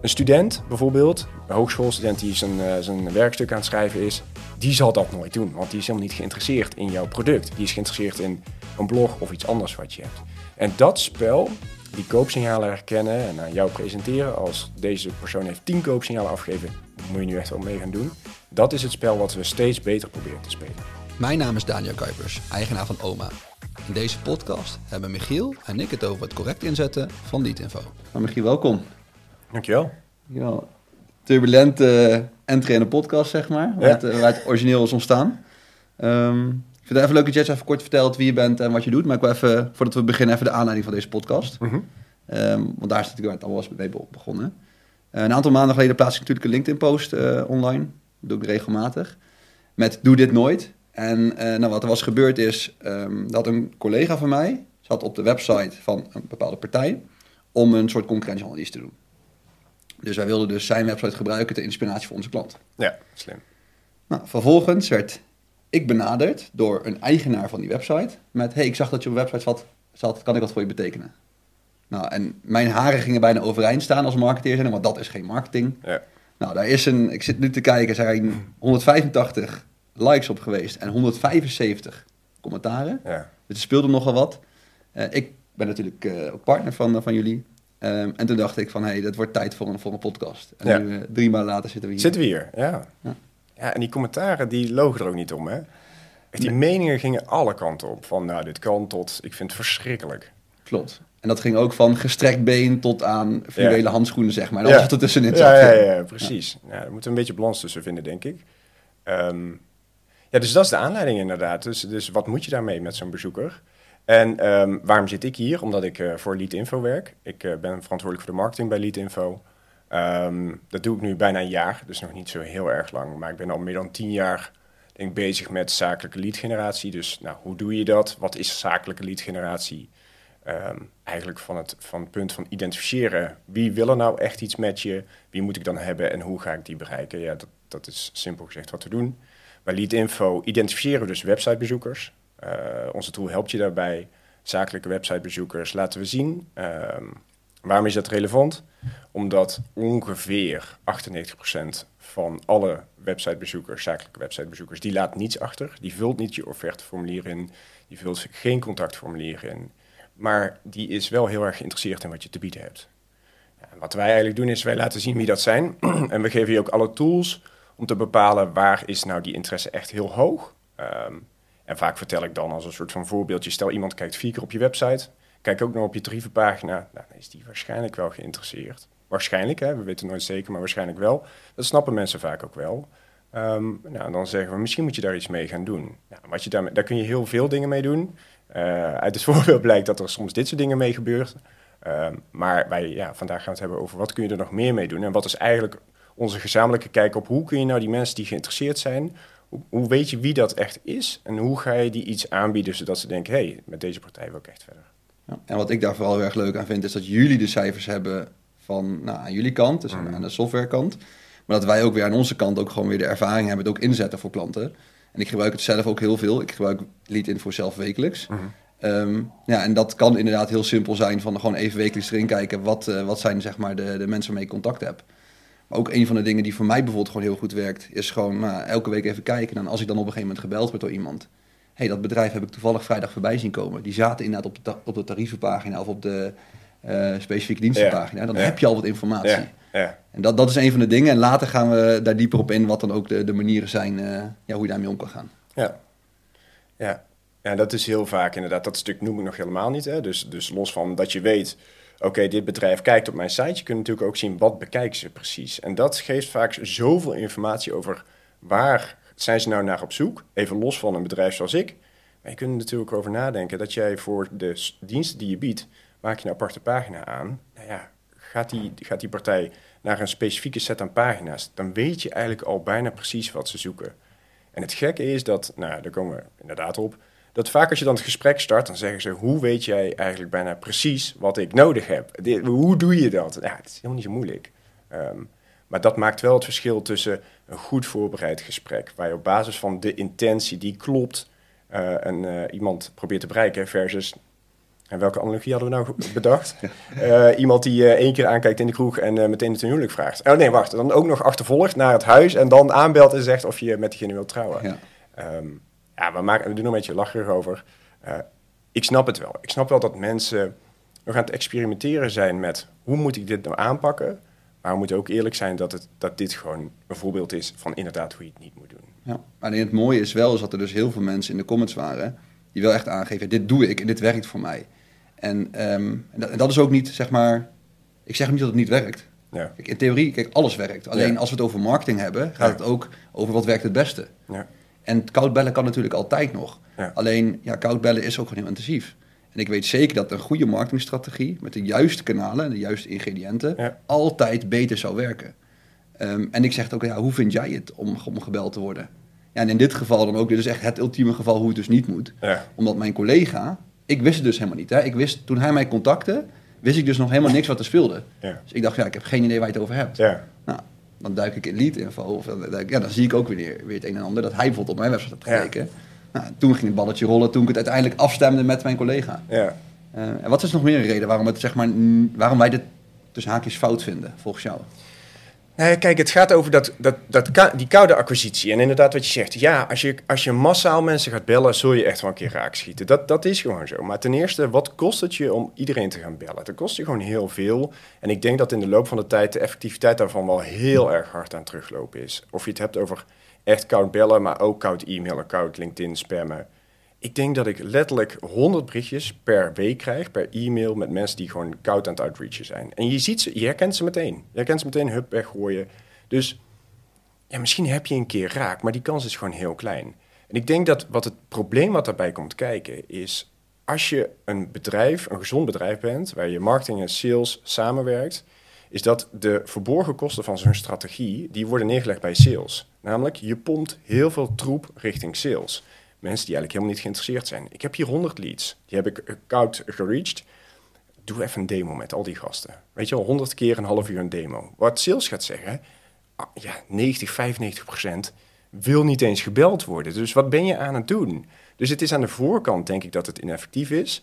Een student bijvoorbeeld, een hogeschoolstudent die zijn, eh, zijn werkstuk aan het schrijven is, die zal dat nooit doen. Want die is helemaal niet geïnteresseerd in jouw product. Die is geïnteresseerd in een blog of iets anders wat je hebt. En dat spel, die koopsignalen herkennen en aan jou presenteren als deze persoon heeft 10 koopsignalen afgegeven, moet je nu echt wel mee gaan doen. Dat is het spel wat we steeds beter proberen te spelen. Mijn naam is Daniel Kuipers, eigenaar van OMA. In deze podcast hebben Michiel en ik het over het correct inzetten van leadinfo. Nou, Michiel, welkom. Dankjewel. Ja, turbulente entry in de podcast, zeg maar. Waar, het, waar het origineel is ontstaan. Ehm, ik vind het even leuk dat eens even kort vertelt wie je bent en wat je doet. Maar ik wil even, voordat we beginnen, even de aanleiding van deze podcast. Mhm. Ehm, want daar is natuurlijk allemaal was mee be- begonnen. Eh, een aantal maanden geleden plaats ik natuurlijk een LinkedIn-post eh, online. Dat doe ik regelmatig. Met doe dit nooit. En eh, nou, wat er was gebeurd is, ehm, dat een collega van mij zat op de website van een bepaalde partij om een soort concurrentieanalyse te doen. Dus wij wilden dus zijn website gebruiken ter inspiratie voor onze klant. Ja, slim. Nou, vervolgens werd ik benaderd door een eigenaar van die website met... hey, ik zag dat je op een website zat, zat, kan ik wat voor je betekenen? Nou, en mijn haren gingen bijna overeind staan als marketeer zijn, want dat is geen marketing. Ja. Nou, daar is een, ik zit nu te kijken, er zijn 185 likes op geweest en 175 commentaren. Ja. Dus er speelde nogal wat. Eh, ik ben natuurlijk eh, ook partner van, van jullie. Ehm, en toen dacht ik van, hé, hey, dat wordt tijd voor een, voor een podcast. En Ja. nu, eh, drie maanden later zitten we hier. Zitten we hier, ja. Ja. ja. en die commentaren, die logen er ook niet om, hè? Echt, die meningen gingen alle kanten op. Van, nou, dit kan tot, ik vind het verschrikkelijk. Klopt. En dat ging ook van gestrekt been tot aan Ja. handschoenen, zeg maar. En alles wat er tussenin zat. Ja, ja, ja, precies. Ja. daar moeten we een beetje balans tussen vinden, denk ik. Ehm, ja, dus dat is de aanleiding inderdaad. Dus, dus wat moet je daarmee met zo'n bezoeker? En ehm, waarom zit ik hier? Omdat ik eh, voor Leadinfo werk. Ik eh, ben verantwoordelijk voor de marketing bij Leadinfo. Ehm dat doe ik nu bijna een jaar, dus nog niet zo heel erg lang. Maar ik ben al meer dan tien jaar denk, bezig met zakelijke leadgeneratie. Dus nou, hoe doe je dat? Wat is zakelijke leadgeneratie? Ehm, eigenlijk van het, van het punt van identificeren. Wie wil er nou echt iets met je? Wie moet ik dan hebben en hoe ga ik die bereiken? Ja, dat, dat is simpel gezegd wat we doen. Bij Leadinfo identificeren we dus websitebezoekers. Eh, onze tool helpt je daarbij. Zakelijke websitebezoekers laten we zien. Ehm, waarom is dat relevant? Omdat ongeveer 98% van alle websitebezoekers, zakelijke websitebezoekers, die laat niets achter. Die vult niet je offerteformulier in. Die vult geen contactformulier in. Maar die is wel heel erg geïnteresseerd in wat je te bieden hebt. En wat wij eigenlijk doen is, wij laten zien wie dat zijn. en we geven je ook alle tools om te bepalen waar is nou die interesse echt heel hoog. Ehm, en vaak vertel ik dan als een soort van voorbeeldje, stel iemand kijkt vier keer op je website, kijk ook nog op je tarievenpagina, nou, dan is die waarschijnlijk wel geïnteresseerd. Waarschijnlijk, hè, we weten nooit zeker, maar waarschijnlijk wel. Dat snappen mensen vaak ook wel. Ehm, nou, dan zeggen we, misschien moet je daar iets mee gaan doen. Wat je daarmee, daar kun je heel veel dingen mee doen. Eh, uit het voorbeeld blijkt dat er soms dit soort dingen mee gebeurt. Ehm, maar wij, ja, vandaag gaan we het hebben over wat kun je er nog meer mee doen. En wat is eigenlijk onze gezamenlijke kijk op hoe kun je nou die mensen die geïnteresseerd zijn, hoe, hoe weet je wie dat echt is? En hoe ga je die iets aanbieden zodat ze denken, hé, hey, met deze partij wil ik echt verder. Ja. En wat ik daar vooral heel erg leuk aan vind, is dat jullie de cijfers hebben van nou, aan jullie kant, dus aan de softwarekant. Maar dat wij ook weer aan onze kant ook gewoon weer de ervaring hebben, het ook inzetten voor klanten. En ik gebruik het zelf ook heel veel. Ik gebruik LinkedIn zelf wekelijks. Ehm, ja, en dat kan inderdaad heel simpel zijn van gewoon even wekelijks erin kijken. Wat, eh, wat zijn zeg maar de, de mensen waarmee ik contact heb. Maar ook een van de dingen die voor mij bijvoorbeeld gewoon heel goed werkt, is gewoon nou, elke week even kijken. En als ik dan op een gegeven moment gebeld word door iemand. hey, dat bedrijf heb ik toevallig vrijdag voorbij zien komen. Die zaten inderdaad op de, op de tarievenpagina of op de eh, specifieke dienstenpagina. Dan Ja. heb je al wat informatie. Ja, ja. En dat, dat is een van de dingen. En later gaan we daar dieper op in wat dan ook de, de manieren zijn eh, ja, hoe je daarmee om kan gaan. Ja. Ja. ja, dat is heel vaak inderdaad. Dat stuk noem ik nog helemaal niet. Hè? Dus, dus los van dat je weet, oké, dit bedrijf kijkt op mijn site. Je kunt natuurlijk ook zien, wat bekijken ze precies? En dat geeft vaak zoveel informatie over waar zijn ze nou naar op zoek. Even los van een bedrijf zoals ik. Maar je kunt er natuurlijk over nadenken dat jij voor de diensten die je biedt, maak je een aparte pagina aan. Nou ja, gaat die, gaat die partij naar een specifieke set aan pagina's, dan weet je eigenlijk al bijna precies wat ze zoeken. En het gekke is dat, nou, daar komen we inderdaad op, dat vaak als je dan het gesprek start, dan zeggen ze, hoe weet jij eigenlijk bijna precies wat ik nodig heb? Dit- hoe doe je dat? Ja, het is helemaal niet zo moeilijk. Ehm, maar dat maakt wel het verschil tussen een goed voorbereid gesprek, waar je op basis van de intentie die klopt, een, eh, iemand probeert te bereiken, versus En welke analogie hadden we nou bedacht? Eh, iemand die één keer aankijkt in de kroeg en meteen het huwelijk vraagt. Oh nee, wacht. Dan ook nog achtervolgt naar het huis en dan aanbelt en zegt of je met diegene wilt trouwen. Ja. Ehm, ja, we, maken, we doen er een beetje lacherig over. Eh, ik snap het wel. Ik snap wel dat mensen nog aan het experimenteren zijn met hoe moet ik dit nou aanpakken. Maar we moeten ook eerlijk zijn dat, het, dat dit gewoon een voorbeeld is van inderdaad hoe je het niet moet doen. Ja. Alleen het mooie is wel is dat er dus heel veel mensen in de comments waren die wel echt aangeven, dit doe ik en dit werkt voor mij. En, ehm, en, dat, en dat is ook niet, zeg maar, ik zeg niet dat het niet werkt. Ja. Kijk, in theorie, kijk, alles werkt. Alleen Ja. als we het over marketing hebben, gaat Ja. het ook over wat werkt het beste. Ja. En koud bellen kan natuurlijk altijd nog. Ja. Alleen, ja, koud bellen is ook gewoon heel intensief. En ik weet zeker dat een goede marketingstrategie met de juiste kanalen en de juiste ingrediënten Ja. altijd beter zou werken. Ehm, en ik zeg het ook, ja, hoe vind jij het om, om gebeld te worden? Ja, en in dit geval dan ook, dit is echt het ultieme geval hoe het dus niet moet. Ja. Omdat mijn collega, ik wist het dus helemaal niet. Hè? Ik wist, toen hij mij contacte, wist ik dus nog helemaal niks wat er speelde. Ja. Dus ik dacht, ja, ik heb geen idee waar je het over hebt. Ja. Nou, dan duik ik in lead info. Of dan, duik ja, dan zie ik ook weer, weer het een en ander. Dat hij bijvoorbeeld op mijn website had Ja. gekeken. Nou, toen ging het balletje rollen toen ik het uiteindelijk afstemde met mijn collega. Ja. Eh, en wat is nog meer een reden waarom, het, zeg maar, waarom wij dit tussen haakjes fout vinden, volgens jou? Nou ja, kijk, het gaat over dat, dat, dat, die koude acquisitie. En inderdaad wat je zegt. Ja, als je, als je massaal mensen gaat bellen, zul je echt wel een keer raak schieten. Dat, dat is gewoon zo. Maar ten eerste, wat kost het je om iedereen te gaan bellen? Dat kost je gewoon heel veel. En ik denk dat in de loop van de tijd de effectiviteit daarvan wel heel erg hard aan teruglopen is. Of je het hebt over echt koud bellen, maar ook koud e-mailen, koud LinkedIn spammen. Ik denk dat ik letterlijk 100 berichtjes per week krijg, per e-mail, met mensen die gewoon koud aan het outreachen zijn. En je ziet ze, je herkent ze meteen. Je herkent ze meteen, hup, weggooien. Dus ja, misschien heb je een keer raak, maar die kans is gewoon heel klein. En ik denk dat wat het probleem wat daarbij komt kijken is, als je een bedrijf, een gezond bedrijf bent, waar je marketing en sales samenwerkt, is dat de verborgen kosten van zo'n strategie, die worden neergelegd bij sales. Namelijk, je pompt heel veel troep richting sales. Mensen die eigenlijk helemaal niet geïnteresseerd zijn. Ik heb hier 100 leads, die heb ik koud gereached. Doe even een demo met al die gasten. Weet je wel, 100 keer een half uur een demo. Wat sales gaat zeggen, ah, ja, 90, 95 procent wil niet eens gebeld worden. Dus wat ben je aan het doen? Dus het is aan de voorkant, denk ik, dat het ineffectief is.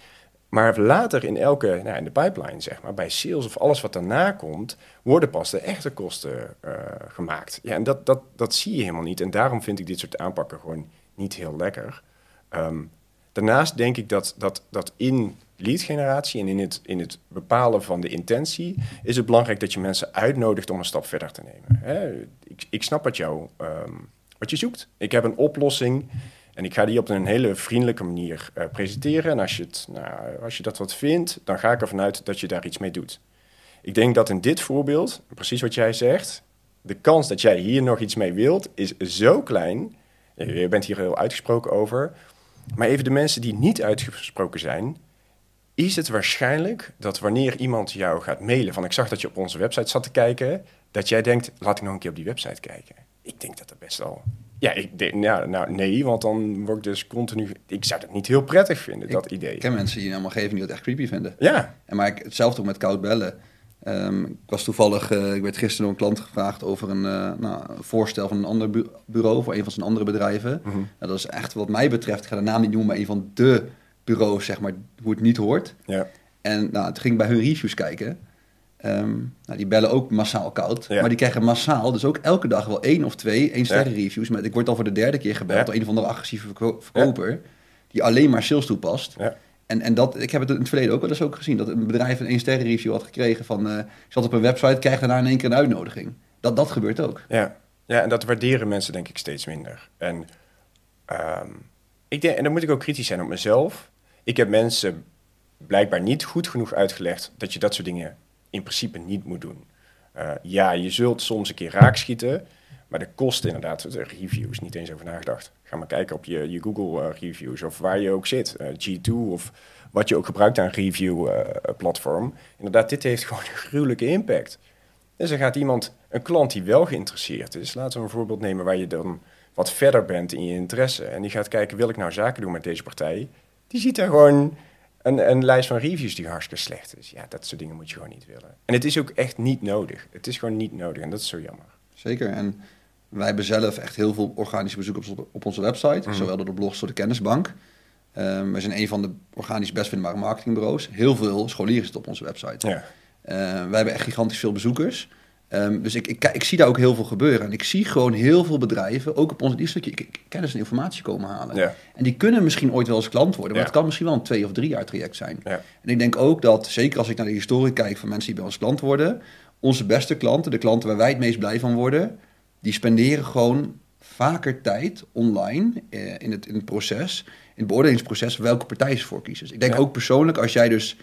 Maar later in elke, nou, in de pipeline, zeg maar, bij sales of alles wat daarna komt, worden pas de echte kosten eh, gemaakt. Ja, en dat, dat, dat zie je helemaal niet. En daarom vind ik dit soort aanpakken gewoon niet heel lekker. Ehm, daarnaast denk ik dat, dat, dat in lead generatie en in het, in het bepalen van de intentie is het belangrijk dat je mensen uitnodigt om een stap verder te nemen. Hè? Ik, ik snap wat, jou, ehm, wat je zoekt. Ik heb een oplossing en ik ga die op een hele vriendelijke manier eh, presenteren. En als je, het, nou, als je dat wat vindt, dan ga ik ervan uit dat je daar iets mee doet. Ik denk dat in dit voorbeeld, precies wat jij zegt, de kans dat jij hier nog iets mee wilt, is zo klein. Je bent hier heel uitgesproken over. Maar even de mensen die niet uitgesproken zijn, is het waarschijnlijk dat wanneer iemand jou gaat mailen van ik zag dat je op onze website zat te kijken, dat jij denkt, laat ik nog een keer op die website kijken. Ik denk dat dat best wel... Ja, ik denk, nou, nou nee, want dan word ik dus continu... Ik zou dat niet heel prettig vinden, dat idee. Ik ken mensen die in mijn omgeving die dat echt creepy vinden. Ja, En maar ik, hetzelfde ook met koud bellen. Ehm, ik was toevallig, eh, ik werd gisteren door een klant gevraagd over een, eh, nou, voorstel van een ander bu- bureau voor een van zijn andere bedrijven. Mhm. Nou, dat is echt wat mij betreft, ik ga de naam niet noemen, maar een van de bureaus, zeg maar, hoe het niet hoort. ja, En nou, toen ging ik bij hun reviews kijken. Ehm, nou, die bellen ook massaal koud. Ja. Maar die krijgen massaal, dus ook elke dag wel één of twee één sterren reviews. Met, ik word al voor de derde keer gebeld door een of andere agressieve verko- verkoper. Die alleen maar sales toepast. ja. En, en dat, ik heb het in het verleden ook wel eens ook gezien. Dat een bedrijf een één sterren review had gekregen van... ik zat op een website, krijg daarna in één keer een uitnodiging. Dat, dat gebeurt ook. Ja. ja, en dat waarderen mensen denk ik steeds minder. En, ehm, ik en dan moet ik ook kritisch zijn op mezelf. Ik heb mensen blijkbaar niet goed genoeg uitgelegd dat je dat soort dingen in principe niet moet doen. Eh, ja, je zult soms een keer raakschieten, maar de kosten inderdaad, de reviews, niet eens over nagedacht. Ga maar kijken op je, je Google eh, reviews of waar je ook zit, eh, G2 of wat je ook gebruikt aan review eh, platform. Inderdaad, dit heeft gewoon een gruwelijke impact. Dus dan gaat iemand, een klant die wel geïnteresseerd is, laten we een voorbeeld nemen waar je dan wat verder bent in je interesse. En die gaat kijken, wil ik nou zaken doen met deze partij? Die ziet daar gewoon een, een lijst van reviews die hartstikke slecht is. Ja, dat soort dingen moet je gewoon niet willen. En het is ook echt niet nodig. Het is gewoon niet nodig en dat is zo jammer. Zeker. En wij hebben zelf echt heel veel organische bezoekers op, op onze website. Mhm. Zowel door de blogs, door de kennisbank. Ehm, we zijn een van de organisch best vindbare marketingbureaus. Heel veel scholieren zitten op onze website. Ja. Ehm, wij hebben echt gigantisch veel bezoekers. Ehm, dus ik, ik, ik zie daar ook heel veel gebeuren. En ik zie gewoon heel veel bedrijven, ook op onze die stukje k- k- kennis en informatie komen halen. Ja. En die kunnen misschien ooit wel eens klant worden, maar Ja. het kan misschien wel een twee of drie jaar traject zijn. Ja. En ik denk ook dat, zeker als ik naar de historie kijk van mensen die bij ons klant worden, onze beste klanten, de klanten waar wij het meest blij van worden, die spenderen gewoon vaker tijd online eh, in, het, in het proces, in het beoordelingsproces, welke partij ze voor kiezen. Dus ik denk Ja. ook persoonlijk, als jij dus,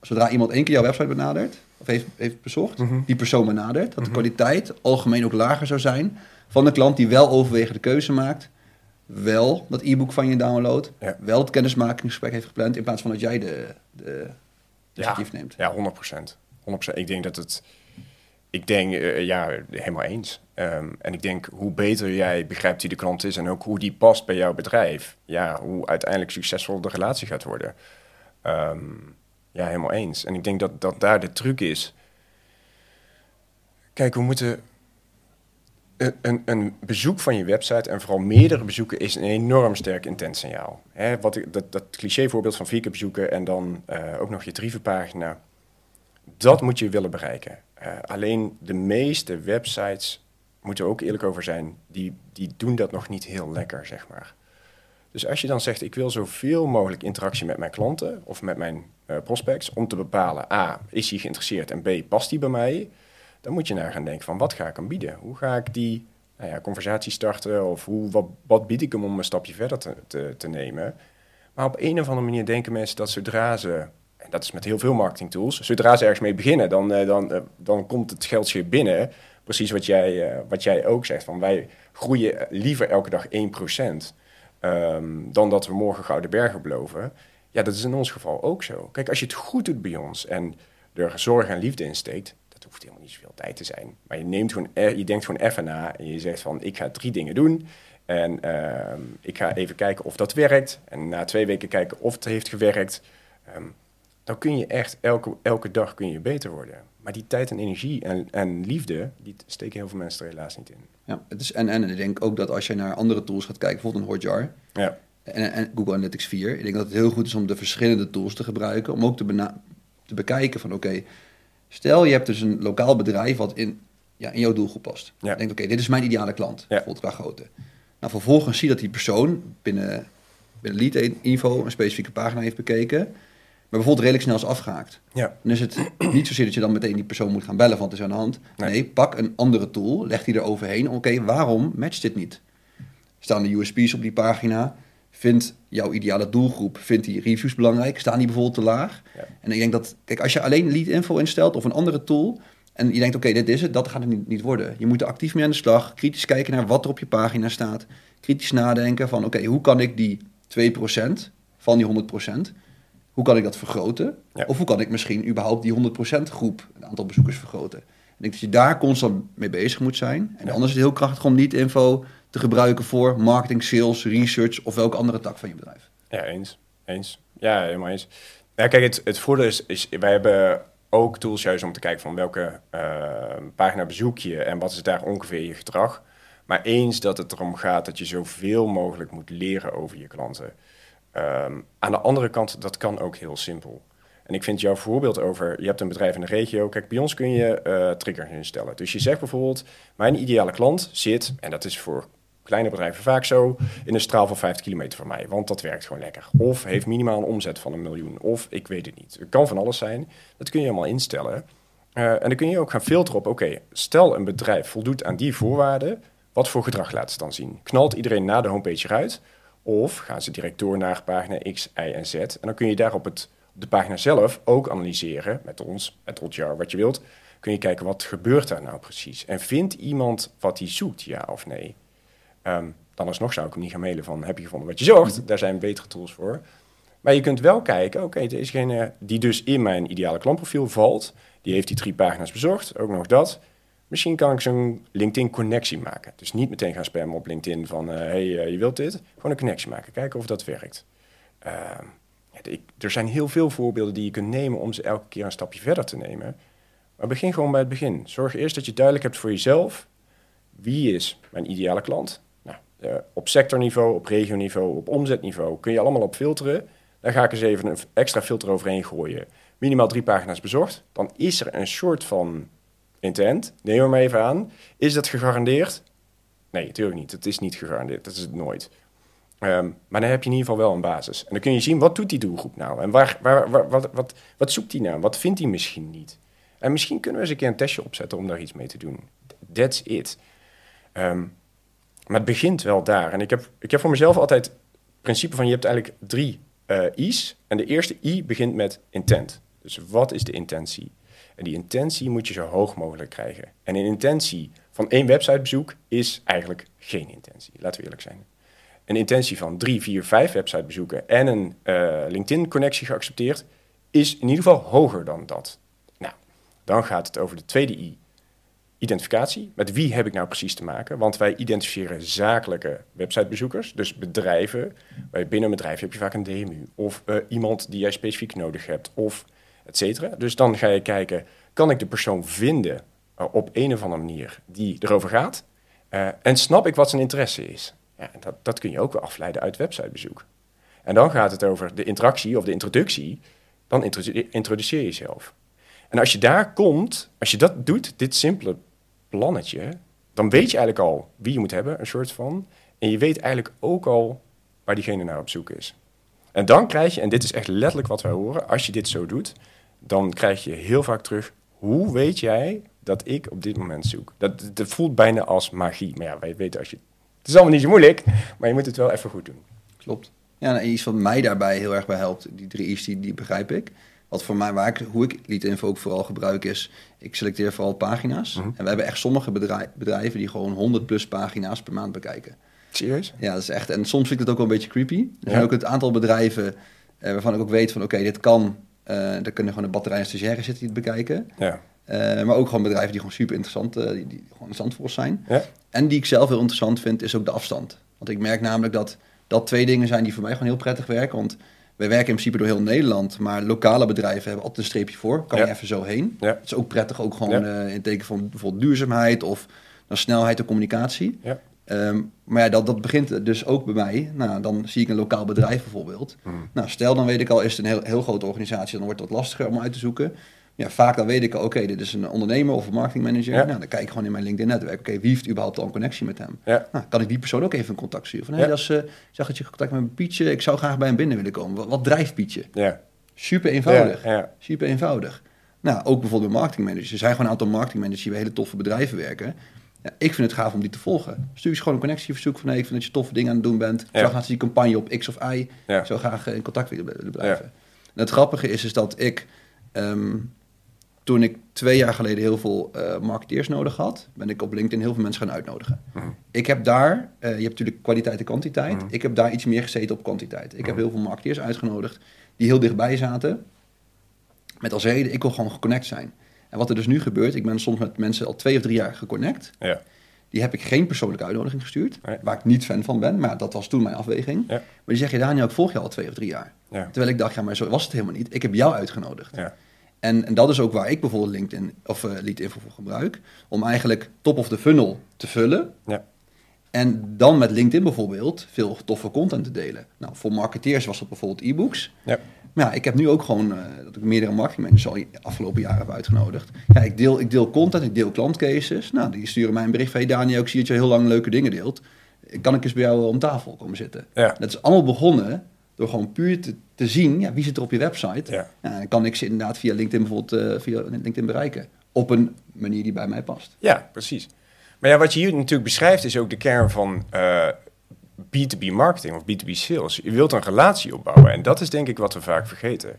zodra iemand één keer jouw website benadert, of heeft, heeft bezocht, Mhm. die persoon benadert, dat de kwaliteit algemeen ook lager zou zijn van de klant die wel overwegende de keuze maakt, wel dat e-book van je downloadt, Ja. wel het kennismakingsgesprek heeft gepland, in plaats van dat jij de, de initiatief neemt. Ja, 100 procent. 100%. Ik denk dat het. Ik denk, eh, ja, helemaal eens. Ehm, en ik denk, hoe beter jij begrijpt wie de klant is en ook hoe die past bij jouw bedrijf, ja, hoe uiteindelijk succesvol de relatie gaat worden. Ehm, ja, helemaal eens. En ik denk dat, dat daar de truc is. Kijk, we moeten. Een, een, bezoek van je website en vooral meerdere bezoeken is een enorm sterk intens signaal. Hè, wat dat, dat clichévoorbeeld van vier keer bezoeken en dan eh, ook nog je tarievenpagina. Dat moet je willen bereiken. Eh, alleen de meeste websites, moeten we ook eerlijk over zijn, die, die doen dat nog niet heel lekker, zeg maar. Dus als je dan zegt, ik wil zoveel mogelijk interactie met mijn klanten of met mijn eh, prospects, om te bepalen, A, is hij geïnteresseerd en B, past hij bij mij? Dan moet je naar gaan denken van, wat ga ik hem bieden? Hoe ga ik die nou ja, conversatie starten of hoe, wat, wat bied ik hem om een stapje verder te, te, te nemen? Maar op een of andere manier denken mensen dat zodra ze, en dat is met heel veel marketingtools, zodra ze ergens mee beginnen, dan, eh, dan, eh, dan komt het geldje binnen. Precies wat jij, eh, wat jij ook zegt, van wij groeien liever elke dag 1%. ehm, dan dat we morgen gouden bergen beloven. Ja, dat is in ons geval ook zo. Kijk, als je het goed doet bij ons en er zorg en liefde in steekt, dat hoeft helemaal niet zoveel tijd te zijn. Maar je, neemt gewoon, e- je denkt gewoon even na en je zegt van, ik ga drie dingen doen. En ehm, ik ga even kijken of dat werkt. En na twee weken kijken of het heeft gewerkt. Ehm, dan kun je echt elke, elke dag kun je beter worden. Maar die tijd en energie en, en liefde, die steken heel veel mensen er helaas niet in. Ja, het is en, en ik denk ook dat als je naar andere tools gaat kijken, bijvoorbeeld een Hotjar Ja, en, en Google Analytics 4, ik denk dat het heel goed is om de verschillende tools te gebruiken, om ook te, bekijken van oké, stel je hebt dus een lokaal bedrijf wat in, ja, in jouw doelgroep past. Ja. Je denkt oké, dit is mijn ideale klant, Ja. bijvoorbeeld qua grootte. Nou, vervolgens zie je dat die persoon binnen, binnen Lead Info een specifieke pagina heeft bekeken, maar bijvoorbeeld redelijk snel is afgehaakt. ja, Dan is het niet zozeer dat je dan meteen die persoon moet gaan bellen van het is aan de hand. Nee. Nee, pak een andere tool, leg die er overheen. Oké, waarom matcht dit niet? Staan de USP's op die pagina? Vindt jouw ideale doelgroep, vindt die reviews belangrijk? Staan die bijvoorbeeld te laag? Ja. En ik denk dat, kijk, als je alleen lead info instelt of een andere tool... en je denkt, oké, dit is het, dat gaat het niet, niet worden. Je moet er actief mee aan de slag, kritisch kijken naar wat er op je pagina staat. Kritisch nadenken van, oké, hoe kan ik die 2% van die 100%... Hoe kan ik dat vergroten? Ja. Of hoe kan ik misschien überhaupt die 100% groep, het aantal bezoekers vergroten? Ik denk dat je daar constant mee bezig moet zijn. En Ja. anders is het heel krachtig om niet info te gebruiken voor marketing, sales, research of welke andere tak van je bedrijf. ja eens. Eens. Ja, helemaal eens. Ja, kijk, het, het voordeel is, is, wij hebben ook tools juist om te kijken van welke eh, pagina bezoek je en wat is daar ongeveer je gedrag. Maar eens dat het erom gaat dat je zoveel mogelijk moet leren over je klanten. Ehm, aan de andere kant, dat kan ook heel simpel. En ik vind jouw voorbeeld over, je hebt een bedrijf in de regio. Kijk, bij ons kun je eh triggers instellen. Dus je zegt bijvoorbeeld, mijn ideale klant zit, en dat is voor kleine bedrijven vaak zo, in een straal van 50 kilometer van mij. Want dat werkt gewoon lekker. Of heeft minimaal een omzet van een miljoen. Of ik weet het niet. Het kan van alles zijn. Dat kun je allemaal instellen. Eh, en dan kun je ook gaan filteren op, oké, stel een bedrijf voldoet aan die voorwaarden. Wat voor gedrag laat ze dan zien? Knalt iedereen naar de homepage eruit? Of gaan ze direct door naar pagina X, Y en Z? En dan kun je daar op, het, op de pagina zelf ook analyseren, met ons, met Hotjar, wat je wilt. Kun je kijken, wat gebeurt daar nou precies? En vindt iemand wat hij zoekt, ja of nee? Ehm, dan alsnog zou ik hem niet gaan mailen van, heb je gevonden wat je zocht? Daar zijn betere tools voor. Maar je kunt wel kijken, oké, dezegene die dus in mijn ideale klantprofiel valt, die heeft die drie pagina's bezocht, ook nog dat. Misschien kan ik zo'n LinkedIn-connectie maken. Dus niet meteen gaan spammen op LinkedIn van, hé, hey, eh, je wilt dit. Gewoon een connectie maken, kijken of dat werkt. Ehm, er zijn heel veel voorbeelden die je kunt nemen om ze elke keer een stapje verder te nemen. Maar begin gewoon bij het begin. Zorg eerst dat je duidelijk hebt voor jezelf, wie is mijn ideale klant? Nou, eh, op sectorniveau, op regioniveau, op omzetniveau, kun je allemaal op filteren. Daar ga ik eens even een extra filter overheen gooien. Minimaal drie pagina's bezocht. Dan is er een soort van intent. Neem er maar even aan. Is dat gegarandeerd? Nee, natuurlijk niet. Het is niet gegarandeerd. Dat is het nooit. Ehm, maar dan heb je in ieder geval wel een basis. En dan kun je zien, wat doet die doelgroep nou? En waar, waar, waar- wat, wat, zoekt die nou? Wat vindt hij misschien niet? En misschien kunnen we eens een keer een testje opzetten om daar iets mee te doen. That's it. Ehm, maar het begint wel daar. En ik heb, ik heb voor mezelf altijd het principe van... je hebt eigenlijk drie eh, I's. En de eerste I begint met intent. Dus wat is de intentie? En die intentie moet je zo hoog mogelijk krijgen. En een intentie van één websitebezoek is eigenlijk geen intentie. Laten we eerlijk zijn. Een intentie van drie, vier, vijf websitebezoeken en een eh, LinkedIn-connectie geaccepteerd is in ieder geval hoger dan dat. Nou, dan gaat het over de tweede I. Identificatie. Met wie heb ik nou precies te maken? Want wij identificeren zakelijke websitebezoekers, dus bedrijven. Binnen een bedrijf heb je vaak een DMU of eh, iemand die jij specifiek nodig hebt of et cetera. Dus dan ga je kijken, kan ik de persoon vinden eh, op een of andere manier die erover gaat? Eh, en snap ik wat zijn interesse is? Ja, dat, dat kun je ook wel afleiden uit websitebezoek. En dan gaat het over de interactie of de introductie. Dan introdu- introduceer je jezelf. En als je daar komt, als je dat doet, dit simpele plannetje, dan weet je eigenlijk al wie je moet hebben, een soort van. En je weet eigenlijk ook al waar diegene naar op zoek is. En dan krijg je, en dit is echt letterlijk wat wij horen, als je dit zo doet, dan krijg je heel vaak terug, hoe weet jij dat ik op dit moment zoek? Dat, dat voelt bijna als magie. Maar ja, wij weten als je... Het is allemaal niet zo moeilijk, maar je moet het wel even goed doen. Klopt. Ja, nou, iets wat mij daarbij heel erg bij helpt, die drie I's, die, die begrijp ik. Wat voor mij, waar ik, hoe ik LinkedIn ook vooral gebruik is, ik selecteer vooral pagina's. Mhm. En we hebben echt sommige bedrij- bedrijven die gewoon 100 plus pagina's per maand bekijken. Serieus? Ja, dat is echt. En soms vind ik dat ook wel een beetje creepy. Er Ja. zijn ook het aantal bedrijven eh, waarvan ik ook weet van oké, dit kan. Eh daar kunnen gewoon een batterij en stagiaires zitten die het bekijken. Ja. Eh, maar ook gewoon bedrijven die gewoon super interessant, eh, die, die gewoon interessant voor ons zijn. Ja? En die ik zelf heel interessant vind, is ook de afstand. Want ik merk namelijk dat dat twee dingen zijn die voor mij gewoon heel prettig werken. Want wij werken in principe door heel Nederland, maar lokale bedrijven hebben altijd een streepje voor. Kan Ja. je even zo heen. Ja. Het is ook prettig, ook gewoon eh, in teken van bijvoorbeeld duurzaamheid of dan snelheid en communicatie. Ehm, maar ja, dat, dat begint dus ook bij mij. Nou, dan zie ik een lokaal bedrijf bijvoorbeeld. Hmm. Nou, stel dan weet ik al, is het een heel, heel grote organisatie, dan wordt het wat lastiger om uit te zoeken. Ja, vaak dan weet ik al, oké, dit is een ondernemer of een marketingmanager. Ja. Nou, dan kijk ik gewoon in mijn LinkedIn-netwerk. Oké, wie heeft überhaupt al een connectie met hem? Ja. Nou, kan ik die persoon ook even in contact sturen? Van, hé, Ja. dat is, eh, ik zag dat je contact met Pietje, ik zou graag bij hem binnen willen komen. Wat, wat drijft Pietje? Ja. Super eenvoudig. Super eenvoudig. Nou, ook bijvoorbeeld bij marketingmanagers. Er zijn gewoon een aantal marketingmanagers die bij hele toffe bedrijven werken. Ja, ik vind het gaaf om die te volgen. Stuur je gewoon een connectieverzoek van... Ik vind dat je toffe dingen aan het doen bent. Ja. zag laatst die campagne op X of Y. Ja. Zou graag eh, in contact willen blijven. En het grappige is, is dat ik... ehm, toen ik twee jaar geleden heel veel eh, marketeers nodig had... ben ik op LinkedIn heel veel mensen gaan uitnodigen. Mhm. Ik heb daar... eh, je hebt natuurlijk kwaliteit en kwantiteit. Mhm. Ik heb daar iets meer gezeten op kwantiteit. Ik heb Mhm. heel veel marketeers uitgenodigd... die heel dichtbij zaten... Met als reden, ik wil gewoon geconnect zijn. En wat er dus nu gebeurt, ik ben soms met mensen al twee of drie jaar geconnect. Ja. Die heb ik geen persoonlijke uitnodiging gestuurd. Nee. Waar ik niet fan van ben, maar dat was toen mijn afweging. Ja. Maar die zeggen, Daniel, ik volg je al twee of drie jaar. Ja. Terwijl ik dacht, ja, maar zo was het helemaal niet. Ik heb jou uitgenodigd. Ja. En, en dat is ook waar ik bijvoorbeeld LinkedIn of uh, LinkedIn voor gebruik. Om eigenlijk top of the funnel te vullen. Ja. En dan met LinkedIn bijvoorbeeld veel toffe content te delen. Nou, voor marketeers was dat bijvoorbeeld e-books. Ja. Maar ja, ik heb nu ook gewoon eh, dat ik meerdere marketingmanagers al de afgelopen jaren heb uitgenodigd. Ja, ik deel, ik deel content, ik deel klantcases. Nou, die sturen mij een bericht van... Hey Daniel, ik zie dat je heel lang leuke dingen deelt. Kan ik eens bij jou om tafel komen zitten? Ja. Dat is allemaal begonnen door gewoon puur te, te zien... Ja, wie zit er op je website? Ja. Ja, dan kan ik ze inderdaad via LinkedIn bijvoorbeeld eh, via LinkedIn bereiken. Op een manier die bij mij past. Ja, precies. Maar ja, wat je hier natuurlijk beschrijft is ook de kern van eh, B2B marketing of B2B sales. Je wilt een relatie opbouwen en dat is denk ik wat we vaak vergeten.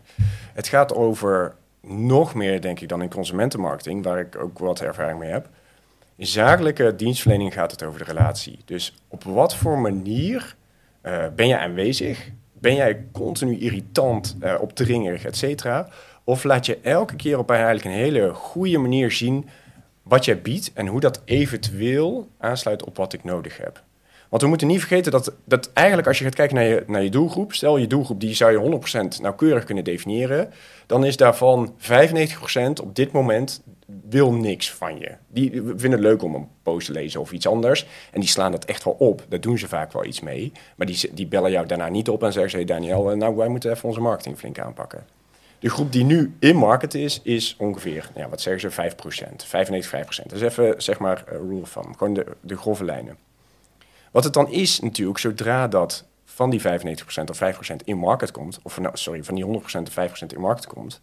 Het gaat over nog meer, denk ik, dan in consumentenmarketing, waar ik ook wat ervaring mee heb. In zakelijke dienstverlening gaat het over de relatie. Dus op wat voor manier uh, ben jij aanwezig? Ben jij continu irritant, uh, opdringerig, et cetera? Of laat je elke keer op eigenlijk een hele goede manier zien wat jij biedt en hoe dat eventueel aansluit op wat ik nodig heb? Want we moeten niet vergeten dat, dat eigenlijk als je gaat kijken naar je, naar je doelgroep, stel je doelgroep die zou je 100% nauwkeurig kunnen definiëren, dan is daarvan 95% op dit moment wil niks van je. Die vinden het leuk om een post te lezen of iets anders. En die slaan dat echt wel op. Daar doen ze vaak wel iets mee. Maar die, die bellen jou daarna niet op en zeggen ze... Daniel, eh, nou, wij moeten even onze marketing flink aanpakken. De groep die nu in market is, is ongeveer, ja, wat zeggen ze, 5%. 95%, 5%. Dus even, zeg maar, uh, rule of thumb. Gewoon de, de grove lijnen. Wat het dan is natuurlijk, zodra dat van die 95% of 5% in market komt... of nou, sorry, van die 100% of 5% in market komt...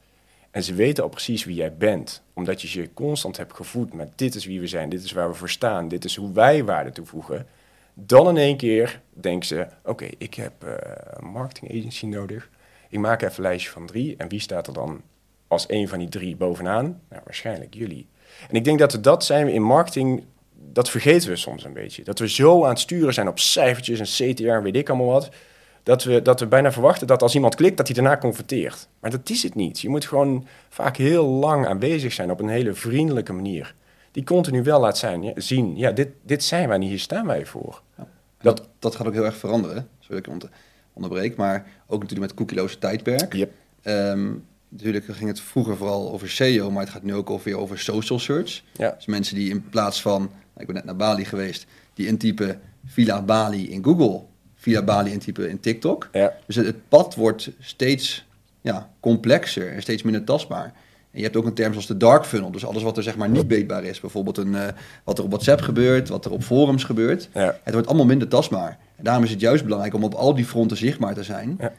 En ze weten al precies wie jij bent, omdat je je constant hebt gevoed met dit is wie we zijn, dit is waar we voor staan, dit is hoe wij waarde toevoegen. Dan in één keer denken ze, oké, ik heb uh, een marketing agency nodig. Ik maak even een lijstje van drie. En wie staat er dan als een van die drie bovenaan? Nou, waarschijnlijk jullie. En ik denk dat we dat zijn we in marketing, dat vergeten we soms een beetje. Dat we zo aan het sturen zijn op cijfertjes en CTR en weet ik allemaal wat dat we, dat we bijna verwachten dat als iemand klikt, dat hij daarna converteert. Maar dat is het niet. Je moet gewoon vaak heel lang aanwezig zijn op een hele vriendelijke manier. Die continu wel laat zijn, ja, zien, ja, dit, dit zijn wij niet, hier staan wij voor. Ja. Dat, dat gaat ook heel erg veranderen, sorry ik onderbreek, maar ook natuurlijk met cookieloze tijdperk. Yep. Um, natuurlijk ging het vroeger vooral over SEO, maar het gaat nu ook over, over social search. Ja. Dus mensen die in plaats van, ik ben net naar Bali geweest, die intypen Villa Bali in Google via Bali intypen in TikTok. Ja. Dus het, pad wordt steeds ja, complexer en steeds minder tastbaar. En je hebt ook een term zoals de dark funnel. Dus alles wat er zeg maar niet beetbaar is. Bijvoorbeeld een, uh, wat er op WhatsApp gebeurt, wat er op forums gebeurt. Ja. Het wordt allemaal minder tastbaar. En daarom is het juist belangrijk om op al die fronten zichtbaar te zijn. Ja.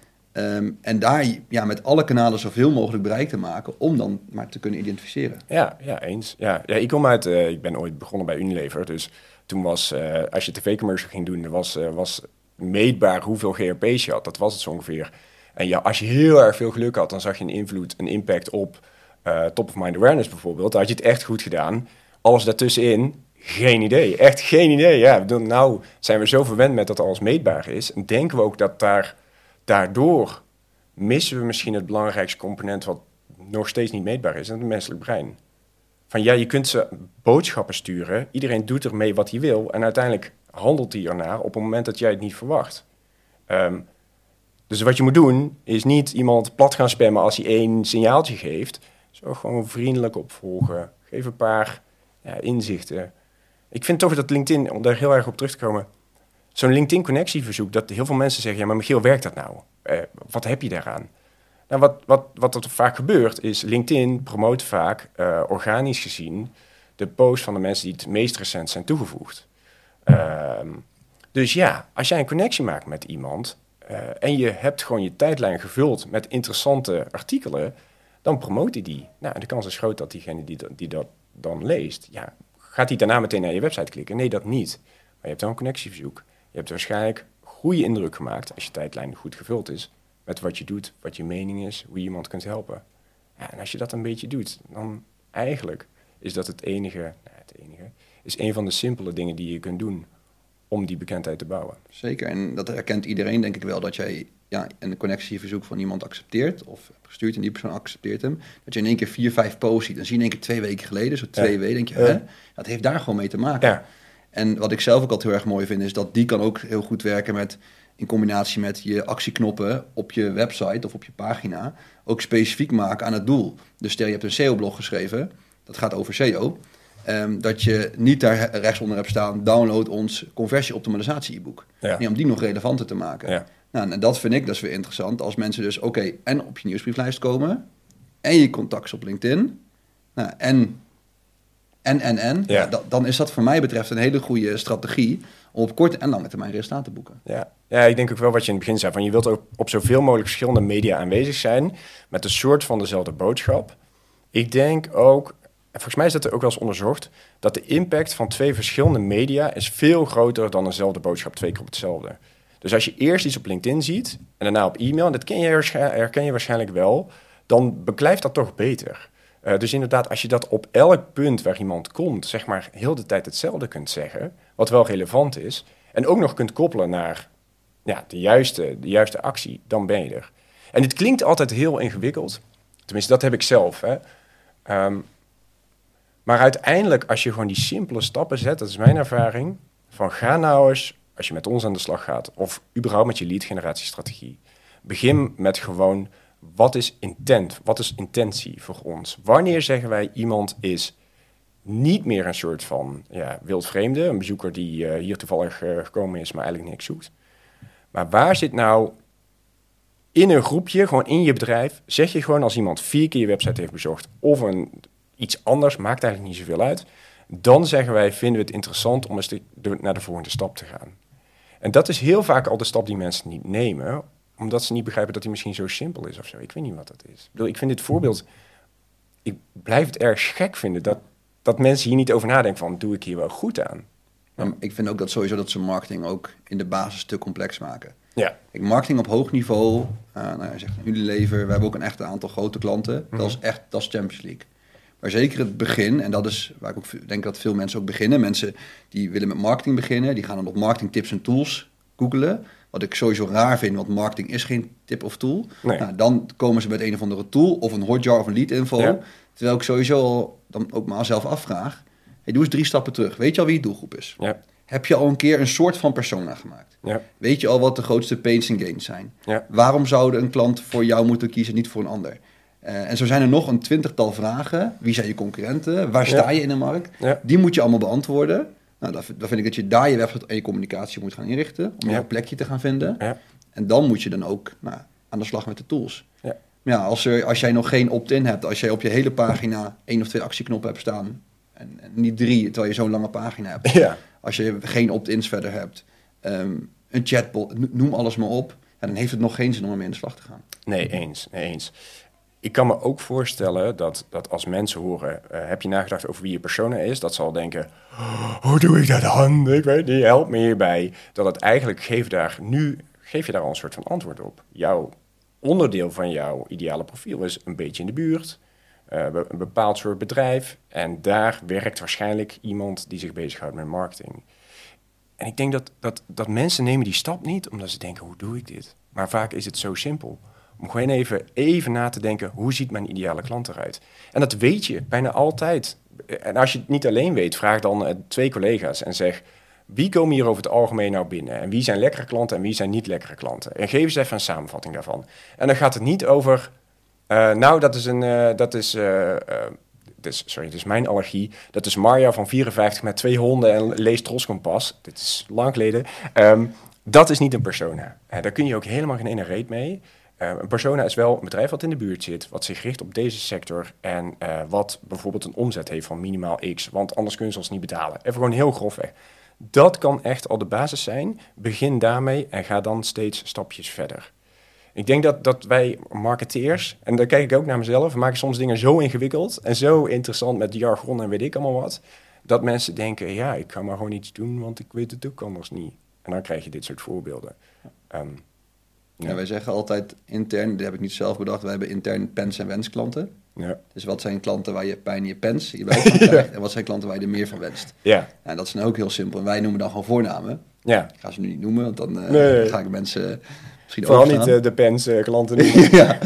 Um, en daar ja, met alle kanalen zoveel mogelijk bereik te maken om dan maar te kunnen identificeren. Ja, ja eens. Ja, ja ik kom uit, uh, ik ben ooit begonnen bij Unilever. Dus toen was, uh, als je tv-commercial ging doen, was, was meetbaar hoeveel GRP's je had. Dat was het zo ongeveer. En ja, als je heel erg veel geluk had, dan zag je een invloed, een impact op uh, top of mind awareness bijvoorbeeld. Dan had je het echt goed gedaan. Alles daartussenin, geen idee. Echt geen idee. Ja, nou zijn we zo verwend met dat alles meetbaar is. En denken we ook dat daar, daardoor missen we misschien het belangrijkste component wat nog steeds niet meetbaar is, en het menselijk brein. Van ja, je kunt ze boodschappen sturen. Iedereen doet ermee wat hij wil. En uiteindelijk handelt hij ernaar op het moment dat jij het niet verwacht. Um, dus wat je moet doen, is niet iemand plat gaan spammen als hij één signaaltje geeft. Zo gewoon vriendelijk opvolgen. Geef een paar ja, inzichten. Ik vind toch dat LinkedIn, om daar heel erg op terug te komen, zo'n LinkedIn-connectieverzoek, dat heel veel mensen zeggen, ja, maar Michiel, werkt dat nou? Uh, wat heb je daaraan? Nou, wat, wat, wat er vaak gebeurt, is LinkedIn promoot vaak, uh, organisch gezien, de posts van de mensen die het meest recent zijn toegevoegd. Ehm, dus ja, als jij een connectie maakt met iemand uh, en je hebt gewoon je tijdlijn gevuld met interessante artikelen, dan promoot hij die. Nou, de kans is groot dat diegene die, die dat dan leest, ja, gaat hij daarna meteen naar je website klikken? Nee, dat niet. Maar je hebt dan een connectieverzoek. Je hebt waarschijnlijk goede indruk gemaakt als je tijdlijn goed gevuld is met wat je doet, wat je mening is, hoe je iemand kunt helpen. En als je dat een beetje doet, dan eigenlijk is dat het enige, nou, het enige, is een van de simpele dingen die je kunt doen om die bekendheid te bouwen. Zeker, en dat herkent iedereen denk ik wel, dat jij ja, een connectieverzoek van iemand accepteert of gestuurd en die persoon accepteert hem, dat je in één keer vier, vijf posts ziet. Dan zie je in één keer twee weken geleden, zo twee ja. weken, denk je, hè? dat heeft daar gewoon mee te maken. Ja. En wat ik zelf ook altijd heel erg mooi vind, is dat die kan ook heel goed werken met in combinatie met je actieknoppen op je website of op je pagina ook specifiek maken aan het doel. Dus stel je hebt een SEO-blog geschreven, dat gaat over SEO. Um, dat je niet daar rechtsonder hebt staan, download ons conversieoptimalisatie e-book. Ja. Nee, om die nog relevanter te maken. Ja. Nou, en dat vind ik dus weer interessant. Als mensen dus, oké, okay, en op je nieuwsbrieflijst komen, en je contacts op LinkedIn, nou, en, en, en, en, ja. dan is dat voor mij betreft een hele goede strategie om op korte en lange termijn resultaten te boeken. Ja. ja, ik denk ook wel wat je in het begin zei, van je wilt ook op zoveel mogelijk verschillende media aanwezig zijn, met een soort van dezelfde boodschap. Ik denk ook, en volgens mij is dat ook wel eens onderzocht, dat de impact van twee verschillende media is veel groter dan eenzelfde boodschap twee keer op hetzelfde. Dus als je eerst iets op LinkedIn ziet en daarna op e-mail, en dat je herken je waarschijnlijk wel, dan beklijft dat toch beter. Uh, dus inderdaad, als je dat op elk punt waar iemand komt, zeg maar heel de tijd hetzelfde kunt zeggen, wat wel relevant is, en ook nog kunt koppelen naar ja, de, juiste, de juiste actie, dan ben je er. En dit klinkt altijd heel ingewikkeld. Tenminste, dat heb ik zelf. Hè. Um, maar uiteindelijk, als je gewoon die simpele stappen zet, dat is mijn ervaring, van ga nou eens als je met ons aan de slag gaat, of überhaupt met je lead generatiestrategie, begin met gewoon wat is intent, wat is intentie voor ons? Wanneer zeggen wij iemand is niet meer een soort van ja, wildvreemde, een bezoeker die uh, hier toevallig uh, gekomen is, maar eigenlijk niks zoekt. Maar waar zit nou in een groepje, gewoon in je bedrijf, zeg je gewoon als iemand vier keer je website heeft bezocht of iets anders, maakt eigenlijk niet zoveel uit. Dan zeggen wij, vinden we het interessant om eens naar de volgende stap te gaan. En dat is heel vaak al de stap die mensen niet nemen, omdat ze niet begrijpen dat hij misschien zo simpel is of zo. Ik weet niet wat dat is. Ik, bedoel, ik vind dit voorbeeld, ik blijf het erg gek vinden dat, dat mensen hier niet over nadenken van, doe ik hier wel goed aan? Ja. Ik vind ook dat sowieso dat ze marketing ook in de basis te complex maken. Ja. Ik, marketing op hoog niveau, uh, nou ja, zegt Unilever, we hebben ook een echt aantal grote klanten. Dat is echt, dat is Champions League. Maar zeker het begin, en dat is waar ik ook denk dat veel mensen ook beginnen. Mensen die willen met marketing beginnen, die gaan dan op marketing tips en tools googelen. Wat ik sowieso raar vind, want marketing is geen tip of tool. Nee. Nou, dan komen ze met een of andere tool of een hotjar of een lead info. Ja. Terwijl ik sowieso dan ook maar zelf afvraag. Hey, doe eens drie stappen terug. Weet je al wie je doelgroep is? Ja. Heb je al een keer een soort van persona gemaakt? Ja. Weet je al wat de grootste pains en gains zijn? Waarom zouden een klant voor jou moeten kiezen, niet voor een ander? Uh, en zo zijn er nog een twintigtal vragen. Wie zijn je concurrenten? Waar sta Ja. je in de markt? Ja. Die moet je allemaal beantwoorden. Nou, dan, dan vind ik dat je daar je website en je communicatie moet gaan inrichten. Om jouw plekje te gaan vinden. Ja. En dan moet je dan ook nou, aan de slag met de tools. Ja. Maar ja, als, er, als jij nog geen opt-in hebt, als jij op je hele pagina één of twee actieknoppen hebt staan, en, en niet drie, terwijl je zo'n lange pagina hebt. Ja. Als je geen opt-ins verder hebt, ehm, een chatbot, no- noem alles maar op, ja, dan heeft het nog geen zin om ermee in de slag te gaan. Nee, eens, nee, eens. Ik kan me ook voorstellen dat, dat als mensen horen, eh, heb je nagedacht over wie je persona is, dat ze al denken, "Oh, hoe doe ik dat dan? Weet niet, help me hierbij. Dat het eigenlijk, geef daar nu, geef je daar al een soort van antwoord op. Jouw onderdeel van jouw ideale profiel is een beetje in de buurt, eh, een bepaald soort bedrijf. En daar werkt waarschijnlijk iemand die zich bezighoudt met marketing. En ik denk dat, dat, dat mensen nemen die stap niet omdat ze denken, hoe doe ik dit? Maar vaak is het zo simpel. Om gewoon even, even na te denken, hoe ziet mijn ideale klant eruit? En dat weet je bijna altijd. En als je het niet alleen weet, vraag dan eh, twee collega's en zeg... wie komen hier over het algemeen nou binnen? En wie zijn lekkere klanten en wie zijn niet lekkere klanten? En geef eens even een samenvatting daarvan. En dan gaat het niet over... eh, nou, dat is een... eh, dat is, dus, sorry, dit is mijn allergie. Dat is Marja van 54 met twee honden en leest Troskompas. Dit is lang geleden. Ehm, dat is niet een persona. Daar kun je ook helemaal geen ene reet mee. Eh, een persona is wel een bedrijf wat in de buurt zit, wat zich richt op deze sector en eh, wat bijvoorbeeld een omzet heeft van minimaal X, want anders kun je ze ons niet betalen. Even gewoon heel grofweg. Dat kan echt al de basis zijn. Begin daarmee en ga dan steeds stapjes verder. Ik denk dat, dat wij marketeers, en daar kijk ik ook naar mezelf, maken soms dingen zo ingewikkeld en zo interessant met jargon en weet ik allemaal wat, dat mensen denken, ja, ik ga maar gewoon iets doen, want ik weet het ook anders niet. En dan krijg je dit soort voorbeelden. Ehm, Ja. wij zeggen altijd intern, dat heb ik niet zelf bedacht, wij hebben intern pens- en wensklanten. ja. Dus wat zijn klanten waar je pijn in je pens, je buik van krijgt, en wat zijn klanten waar je er meer van wenst? Ja, En dat is nou ook heel simpel. En wij noemen dan gewoon voornamen. ja. Ik ga ze nu niet noemen, want dan Nee. ga ik mensen eh, misschien Vooral niet eh, de pens klanten. ja.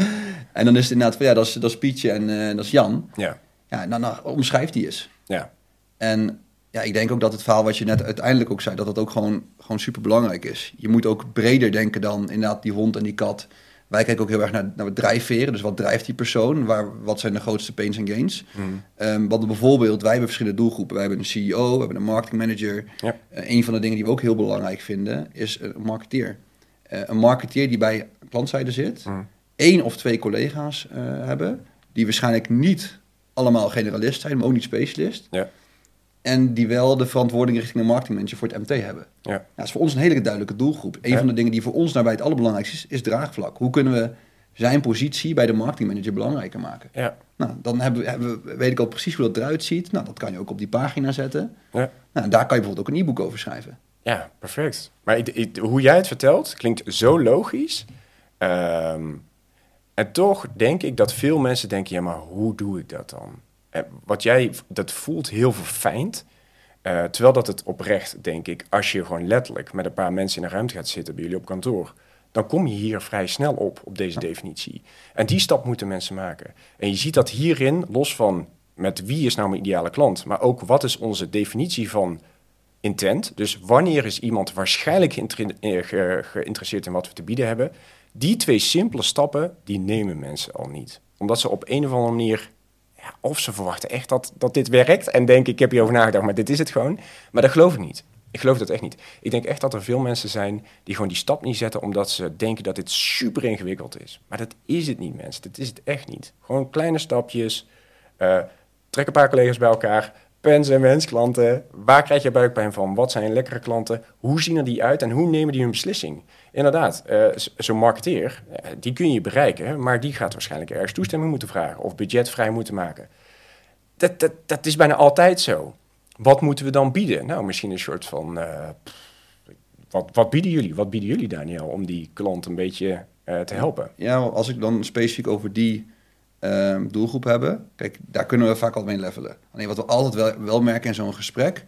En dan is het inderdaad van, ja, dat is, dat is Pietje en dat is Jan. ja, Ja, nou, nou omschrijf die eens. ja, En ja, ik denk ook dat het verhaal wat je net uiteindelijk ook zei, dat dat ook gewoon, gewoon super belangrijk is. Je moet ook breder denken dan inderdaad die hond en die kat. Wij kijken ook heel erg naar, naar drijfveren. Dus wat drijft die persoon? Waar, wat zijn de grootste pains en gains? Wat bijvoorbeeld, wij hebben verschillende doelgroepen. Wij hebben een CEO, we hebben een marketingmanager. Ja. Eh, een van de dingen die we ook heel belangrijk vinden, is een marketeer. Eh, een marketeer die bij klantzijde zit, Mm. één of twee collega's eh, hebben, die waarschijnlijk niet allemaal generalist zijn, maar ook niet specialist. ja, En die wel de verantwoording richting de marketingmanager voor het MT hebben. ja. Ja, dat is voor ons een hele duidelijke doelgroep. Een Ja. van de dingen die voor ons daarbij het allerbelangrijkste is, is draagvlak. Hoe kunnen we zijn positie bij de marketingmanager belangrijker maken? ja. Nou, dan hebben we, hebben we- weet ik al precies hoe dat eruit ziet. Nou, dat kan je ook op die pagina zetten. ja. Nou, daar kan je bijvoorbeeld ook een e-book over schrijven. Ja, perfect. Maar ik, ik- hoe jij het vertelt, klinkt zo logisch. Ehm, en toch denk ik dat veel mensen denken, ja, maar hoe doe ik dat dan? En wat jij, dat voelt heel verfijnd. Eh, terwijl dat het oprecht, denk ik, als je gewoon letterlijk met een paar mensen in een ruimte gaat zitten bij jullie op kantoor, dan kom je hier vrij snel op, op deze definitie. En die stap moeten mensen maken. En je ziet dat hierin, los van met wie is nou mijn ideale klant, maar ook wat is onze definitie van intent. Dus wanneer is iemand waarschijnlijk eh, ge- geïnteresseerd in wat we te bieden hebben? Die twee simpele stappen, die nemen mensen al niet. Omdat ze op een of andere manier, of ze verwachten echt dat, dat dit werkt en denken, ik heb hierover nagedacht, maar dit is het gewoon. Maar dat geloof ik niet. Ik geloof dat echt niet. Ik denk echt dat er veel mensen zijn die gewoon die stap niet zetten omdat ze denken dat dit super ingewikkeld is. Maar dat is het niet, mensen. Dat is het echt niet. Gewoon kleine stapjes. eh, trek een paar collega's bij elkaar. Pens en wensklanten. Waar krijg je buikpijn van? Wat zijn lekkere klanten? Hoe zien er die uit en hoe nemen die hun beslissing? Inderdaad, eh, zo'n marketeer, eh, die kun je bereiken, maar die gaat waarschijnlijk ergens toestemming moeten vragen of budget vrij moeten maken. Dat, dat, dat is bijna altijd zo. Wat moeten we dan bieden? Nou, misschien een soort van. eh, wat, wat bieden jullie? Wat bieden jullie, Daniel, om die klant een beetje te helpen? Ja, als ik dan specifiek over die ehm, doelgroep hebben, kijk, daar kunnen we vaak al mee levelen. Alleen wat we altijd wel, wel merken in zo'n gesprek,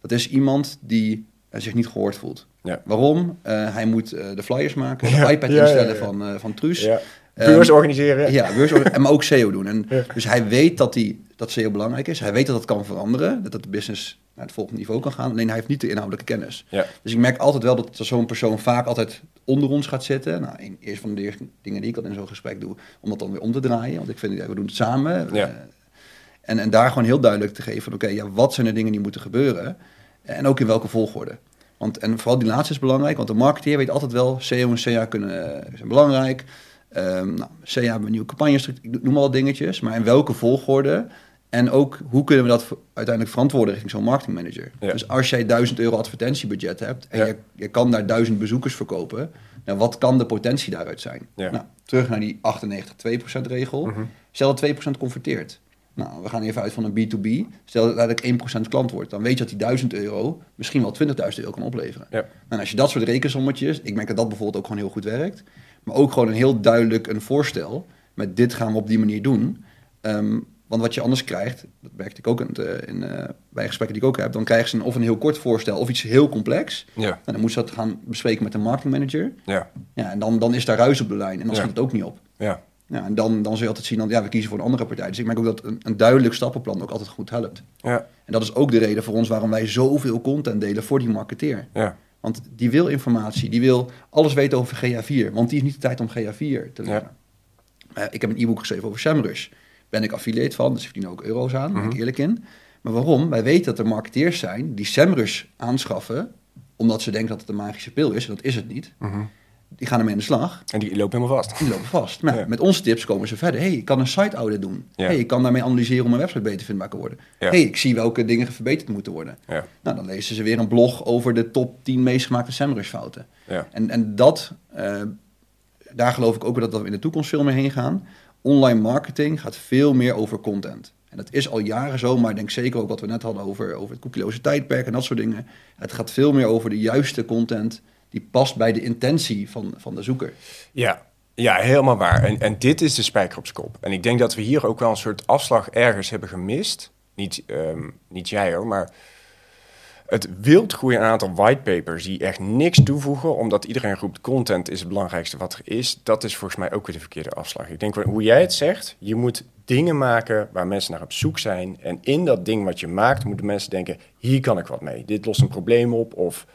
dat is iemand die eh, zich niet gehoord voelt. Ja. Waarom? Eh, hij moet eh, de flyers maken, de iPad instellen van, van Truus. Ja. Ehm, Beurs organiseren. Ja, beurs, en maar ook SEO doen. En. Dus hij weet dat, die, dat SEO belangrijk is. Hij weet dat dat kan veranderen. Dat dat de business naar het volgende niveau kan gaan. Alleen hij heeft niet de inhoudelijke kennis. Ja. Dus ik merk altijd wel dat zo'n persoon vaak altijd onder ons gaat zitten. Nou, een, eerst van de eerste dingen die ik al in zo'n gesprek doe, om dat dan weer om te draaien. Want ik vind, ja, we doen het samen. Ja. Eh, en, en daar gewoon heel duidelijk te geven van, oké, ja, wat zijn de dingen die moeten gebeuren? En ook in welke volgorde. Want, en vooral die laatste is belangrijk, want de marketeer weet altijd wel, SEO en CA kunnen, zijn belangrijk. Ehm nou, CA hebben een nieuwe campagnes, ik noem al dingetjes, maar in welke volgorde? En ook, hoe kunnen we dat uiteindelijk verantwoorden richting zo'n marketingmanager? Ja. Dus als jij 1000 euro advertentiebudget hebt en Ja. je, je kan daar 1000 bezoekers verkopen, nou, wat kan de potentie daaruit zijn? Ja. Nou, terug naar die 98-2% regel. Mhm. Stel dat 2% converteert. Nou, we gaan even uit van een B2B. Stel dat uiteindelijk 1% klant wordt. Dan weet je dat die 1000 euro misschien wel 20.000 euro kan opleveren. Ja. En als je dat soort rekensommetjes, ik merk dat dat bijvoorbeeld ook gewoon heel goed werkt. Maar ook gewoon een heel duidelijk een voorstel. Met dit gaan we op die manier doen. Ehm, want wat je anders krijgt, dat merkte ik ook in, het, eh, in, eh, bij gesprekken die ik ook heb. Dan krijgen ze een, of een heel kort voorstel of iets heel complex. Ja. En dan moet ze dat gaan bespreken met de marketingmanager. Ja. Ja, en dan, dan is daar ruis op de lijn. En dan Ja. schiet het ook niet op. Ja. Ja, en dan, dan zul je altijd zien, dat ja, we kiezen voor een andere partij. Dus ik merk ook dat een, een duidelijk stappenplan ook altijd goed helpt. Ja. En dat is ook de reden voor ons waarom wij zoveel content delen voor die marketeer. Ja. Want die wil informatie, die wil alles weten over GA4. Want die heeft niet de tijd om GA4 te leren. Eh, ik heb een e-book geschreven over SEMrush. Ben ik affiliate van, dus ik verdien ook euro's aan, daar ben ik eerlijk in. Maar waarom? Wij weten dat er marketeers zijn die SEMrush aanschaffen... omdat ze denken dat het een magische pil is, en dat is het niet. Mhm. Die gaan ermee aan de slag. En die lopen helemaal vast. Die lopen vast. Maar Ja. met onze tips komen ze verder. hey, ik kan een site audit doen. Ja. hey, ik kan daarmee analyseren hoe mijn website beter vindbaar kan worden. Ja. hey, ik zie welke dingen verbeterd moeten worden. Nou, dan lezen ze weer een blog over de top 10 meest gemaakte SEMrush fouten. En, en dat, eh, daar geloof ik ook dat we in de toekomst veel meer heen gaan. Online marketing gaat veel meer over content. En dat is al jaren zo, maar ik denk zeker ook wat we net hadden over, over het koekieloze tijdperk en dat soort dingen. Het gaat veel meer over de juiste content die past bij de intentie van, van de zoeker. Ja, ja helemaal waar. En, en dit is de spijker op kop. En ik denk dat we hier ook wel een soort afslag ergens hebben gemist. Niet, ehm, niet jij hoor, maar het wild groeien aantal whitepapers die echt niks toevoegen, omdat iedereen roept content is het belangrijkste wat er is. Dat is volgens mij ook weer de verkeerde afslag. Ik denk, hoe jij het zegt, je moet dingen maken waar mensen naar op zoek zijn. En in dat ding wat je maakt, moeten mensen denken, hier kan ik wat mee. Dit lost een probleem op of...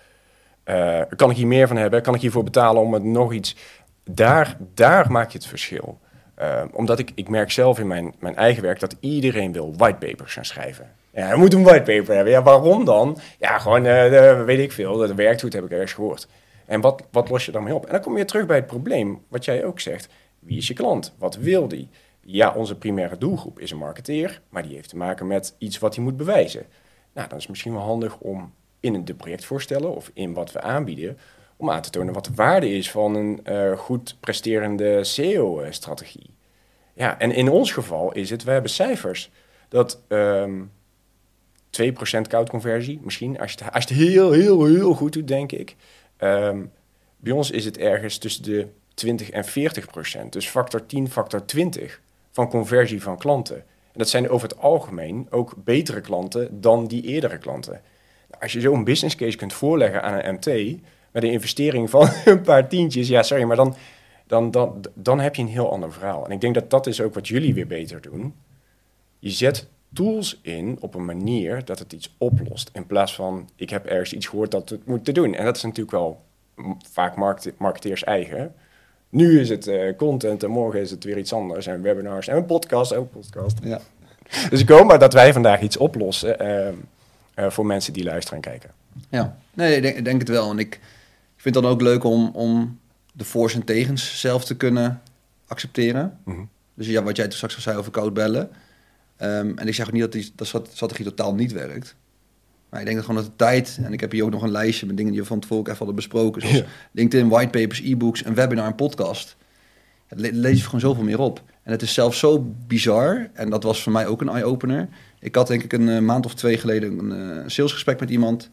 Eh, kan ik hier meer van hebben? Kan ik hiervoor betalen om het nog iets... Daar, daar maak je het verschil. Eh, omdat ik, ik merk zelf in mijn, mijn eigen werk dat iedereen wil whitepapers gaan schrijven. Ja, je moet een whitepaper hebben. Ja, waarom dan? Ja, gewoon, eh, weet ik veel. Dat werkt goed, heb ik ergens gehoord. En wat, wat los je dan mee op? En dan kom je terug bij het probleem, wat jij ook zegt. Wie is je klant? Wat wil die? Ja, onze primaire doelgroep is een marketeer, maar die heeft te maken met iets wat hij moet bewijzen. Nou, dan is het misschien wel handig om in de projectvoorstellen of in wat we aanbieden, om aan te tonen wat de waarde is van een eh, goed presterende SEO-strategie. Ja, en in ons geval is het, we hebben cijfers dat ehm 2% koudconversie, misschien, als je, het, als je heel, heel, heel goed doet, denk ik. Ehm, bij ons is het ergens tussen de 20 en 40 procent. Dus factor 10, factor 20 van conversie van klanten. En dat zijn over het algemeen ook betere klanten dan die eerdere klanten. Nou, als je zo'n business case kunt voorleggen aan een MT met een investering van een paar tientjes, ja, sorry, maar dan, dan, dan, dan heb je een heel ander verhaal. En ik denk dat dat is ook wat jullie weer beter doen. Je zet tools in op een manier dat het iets oplost. In plaats van, ik heb ergens iets gehoord dat het moet te doen. En dat is natuurlijk wel vaak market, marketeers eigen. Nu is het eh, content en morgen is het weer iets anders. En webinars en een podcast, ook podcast. Ja. Dus ik hoop maar dat wij vandaag iets oplossen eh, eh, voor mensen die luisteren en kijken. Ja, nee, ik denk, het wel. En ik vind het dan ook leuk om, om de voor's en tegens zelf te kunnen accepteren. Mhm. Dus ja, wat jij toen straks al zei over koud bellen. Ehm, en ik zeg ook niet dat die dat strat- strategie totaal niet werkt. Maar ik denk dat gewoon dat de tijd... En ik heb hier ook nog een lijstje met dingen die we van tevoren even hadden besproken. Zoals Ja. LinkedIn, whitepapers, e-books, een webinar, een podcast. Het le- lees je gewoon zoveel meer op. En het is zelfs zo bizar. En dat was voor mij ook een eye-opener. Ik had denk ik een eh, maand of twee geleden een eh, salesgesprek met iemand.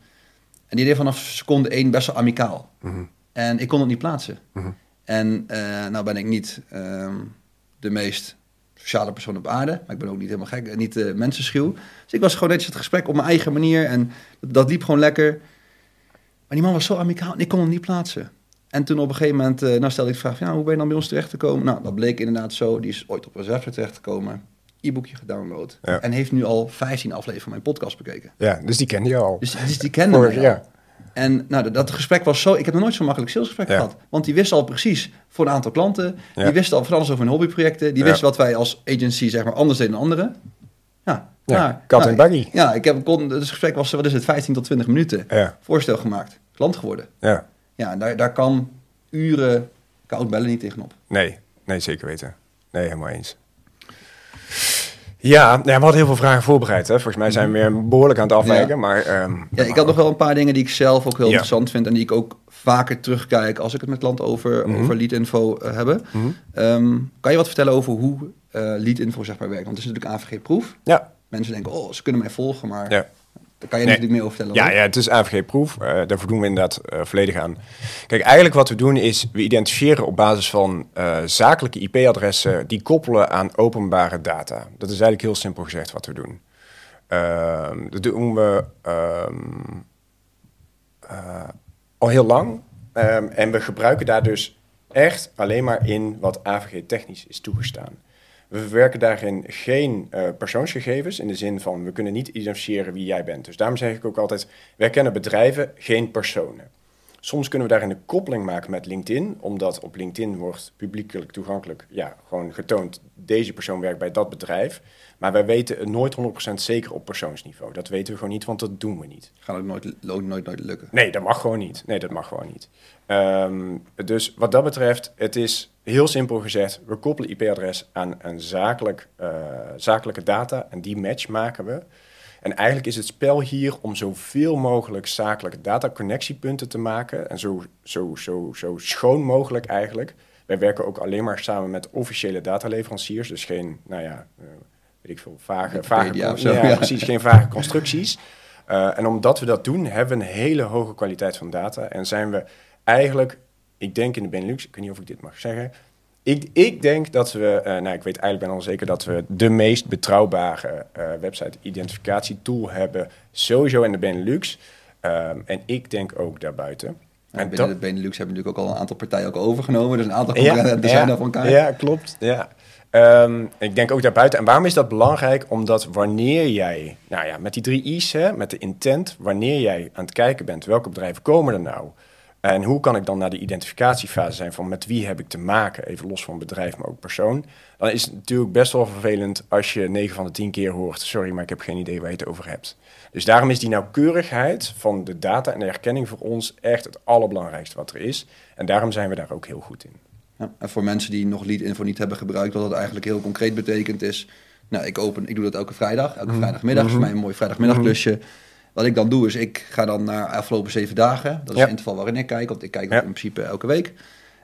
En die deed vanaf seconde één best wel amicaal. Mhm. En ik kon het niet plaatsen. Mhm. En eh, nou ben ik niet ehm, de meest sociale persoon op aarde. Maar ik ben ook niet helemaal gek en niet uh, mensenschuw. Dus ik was gewoon netjes het gesprek op mijn eigen manier. En dat, dat liep gewoon lekker. Maar die man was zo amicaal en ik kon hem niet plaatsen. En toen op een gegeven moment uh, nou stelde ik de vraag... van, nou, hoe ben je dan bij ons terecht gekomen? Nou, dat bleek inderdaad zo. Die is ooit op een website terecht gekomen. E-boekje gedownload. Ja. En heeft nu al 15 afleveringen van mijn podcast bekeken. Ja, dus die kende je al. Dus, dus die kende al. ja. En nou, dat, gesprek was zo... Ik heb nog nooit zo'n makkelijk salesgesprek Ja. gehad. Want die wist al precies voor een aantal klanten. Ja. Die wist al van alles over hun hobbyprojecten. Die Ja. wist wat wij als agency zeg maar anders deden dan anderen. Ja, Ja, nou, kat nou, en buggy. Ja, ik heb, kon, het gesprek was, wat is het, 15 tot 20 minuten. Voorstel gemaakt. Klant geworden. ja. Ja, en daar, daar kan uren koud bellen niet tegenop. Nee, nee, zeker weten. Nee, helemaal eens. Ja, ja, we hadden heel veel vragen voorbereid. Hè. Volgens mij zijn we weer behoorlijk aan het afwijken. Maar, ehm, Ja, ik had nog wel een paar dingen die ik zelf ook heel Ja. interessant vind. En die ik ook vaker terugkijk als ik het met klanten over, Mhm. over lead-info eh, hebben. Mhm. Ehm, kan je wat vertellen over hoe eh lead-info zeg maar werkt? Want het is natuurlijk AVG-proef. Ja, Mensen denken, oh, ze kunnen mij volgen, maar ja. Daar kan je Nee. natuurlijk meer over vertellen. Ja, hoor. ja, het is AVG-proef. Eh daar voldoen we inderdaad eh, volledig aan. Kijk, eigenlijk wat we doen is, we identificeren op basis van eh, zakelijke IP-adressen die koppelen aan openbare data. Dat is eigenlijk heel simpel gezegd wat we doen. Ehm, dat doen we ehm, eh, al heel lang. Ehm, en we gebruiken daar dus echt alleen maar in wat AVG-technisch is toegestaan. We verwerken daarin geen eh, persoonsgegevens in de zin van we kunnen niet identificeren wie jij bent. Dus daarom zeg ik ook altijd, wij kennen bedrijven, geen personen. Soms kunnen we daarin een koppeling maken met LinkedIn, omdat op LinkedIn wordt publiekelijk toegankelijk ja, gewoon getoond, deze persoon werkt bij dat bedrijf. Maar wij weten het nooit 100% zeker op persoonsniveau. Dat weten we gewoon niet, want dat doen we niet. Gaat ook nooit, nooit, nooit, nooit lukken. Nee, dat mag gewoon niet. Nee, dat mag gewoon niet. Ehm, dus wat dat betreft, het is heel simpel gezegd, we koppelen IP-adres aan een zakelijk, eh, zakelijke data en die match maken we. En eigenlijk is het spel hier om zoveel mogelijk zakelijke data-connectiepunten te maken en zo, zo, zo, zo schoon mogelijk eigenlijk. Wij werken ook alleen maar samen met officiële dataleveranciers, dus geen, nou ja, eh, weet ik veel, vage, vage, ja, ja. precies, geen vage constructies. Uh, en omdat we dat doen, hebben we een hele hoge kwaliteit van data. En zijn we eigenlijk, ik denk in de Benelux, ik weet niet of ik dit mag zeggen. Ik, ik denk dat we, uh, nou ik weet eigenlijk bijna al zeker dat we de meest betrouwbare uh, website identificatietool hebben. Sowieso in de Benelux. Um, en ik denk ook daarbuiten. En binnen de Benelux hebben natuurlijk ook al een aantal partijen ook overgenomen. Dus een aantal concurrenten ja, zijn ja, van elkaar. Ja, klopt. Ja. Um, ik denk ook daarbuiten. En waarom is dat belangrijk? Omdat wanneer jij, nou ja, met die drie I's, hè, met de intent, wanneer jij aan het kijken bent, welke bedrijven komen er nou? En hoe kan ik dan naar de identificatiefase zijn van met wie heb ik te maken, even los van bedrijf, maar ook persoon? Dan is het natuurlijk best wel vervelend als je 9 van de 10 keer hoort, sorry, maar ik heb geen idee waar je het over hebt. Dus daarom is die nauwkeurigheid van de data en de herkenning voor ons echt het allerbelangrijkste wat er is. En daarom zijn we daar ook heel goed in. Ja, en voor mensen die nog lead-info niet hebben gebruikt, wat dat eigenlijk heel concreet betekent is... Nou, ik, open, ik doe dat elke vrijdag, elke vrijdagmiddag. Mm -hmm. voor mij een mooi vrijdagmiddagklusje. Mm -hmm. Wat ik dan doe is, ik ga dan naar afgelopen zeven dagen. Dat is ja. het interval waarin ik kijk, want ik kijk ja. in principe elke week.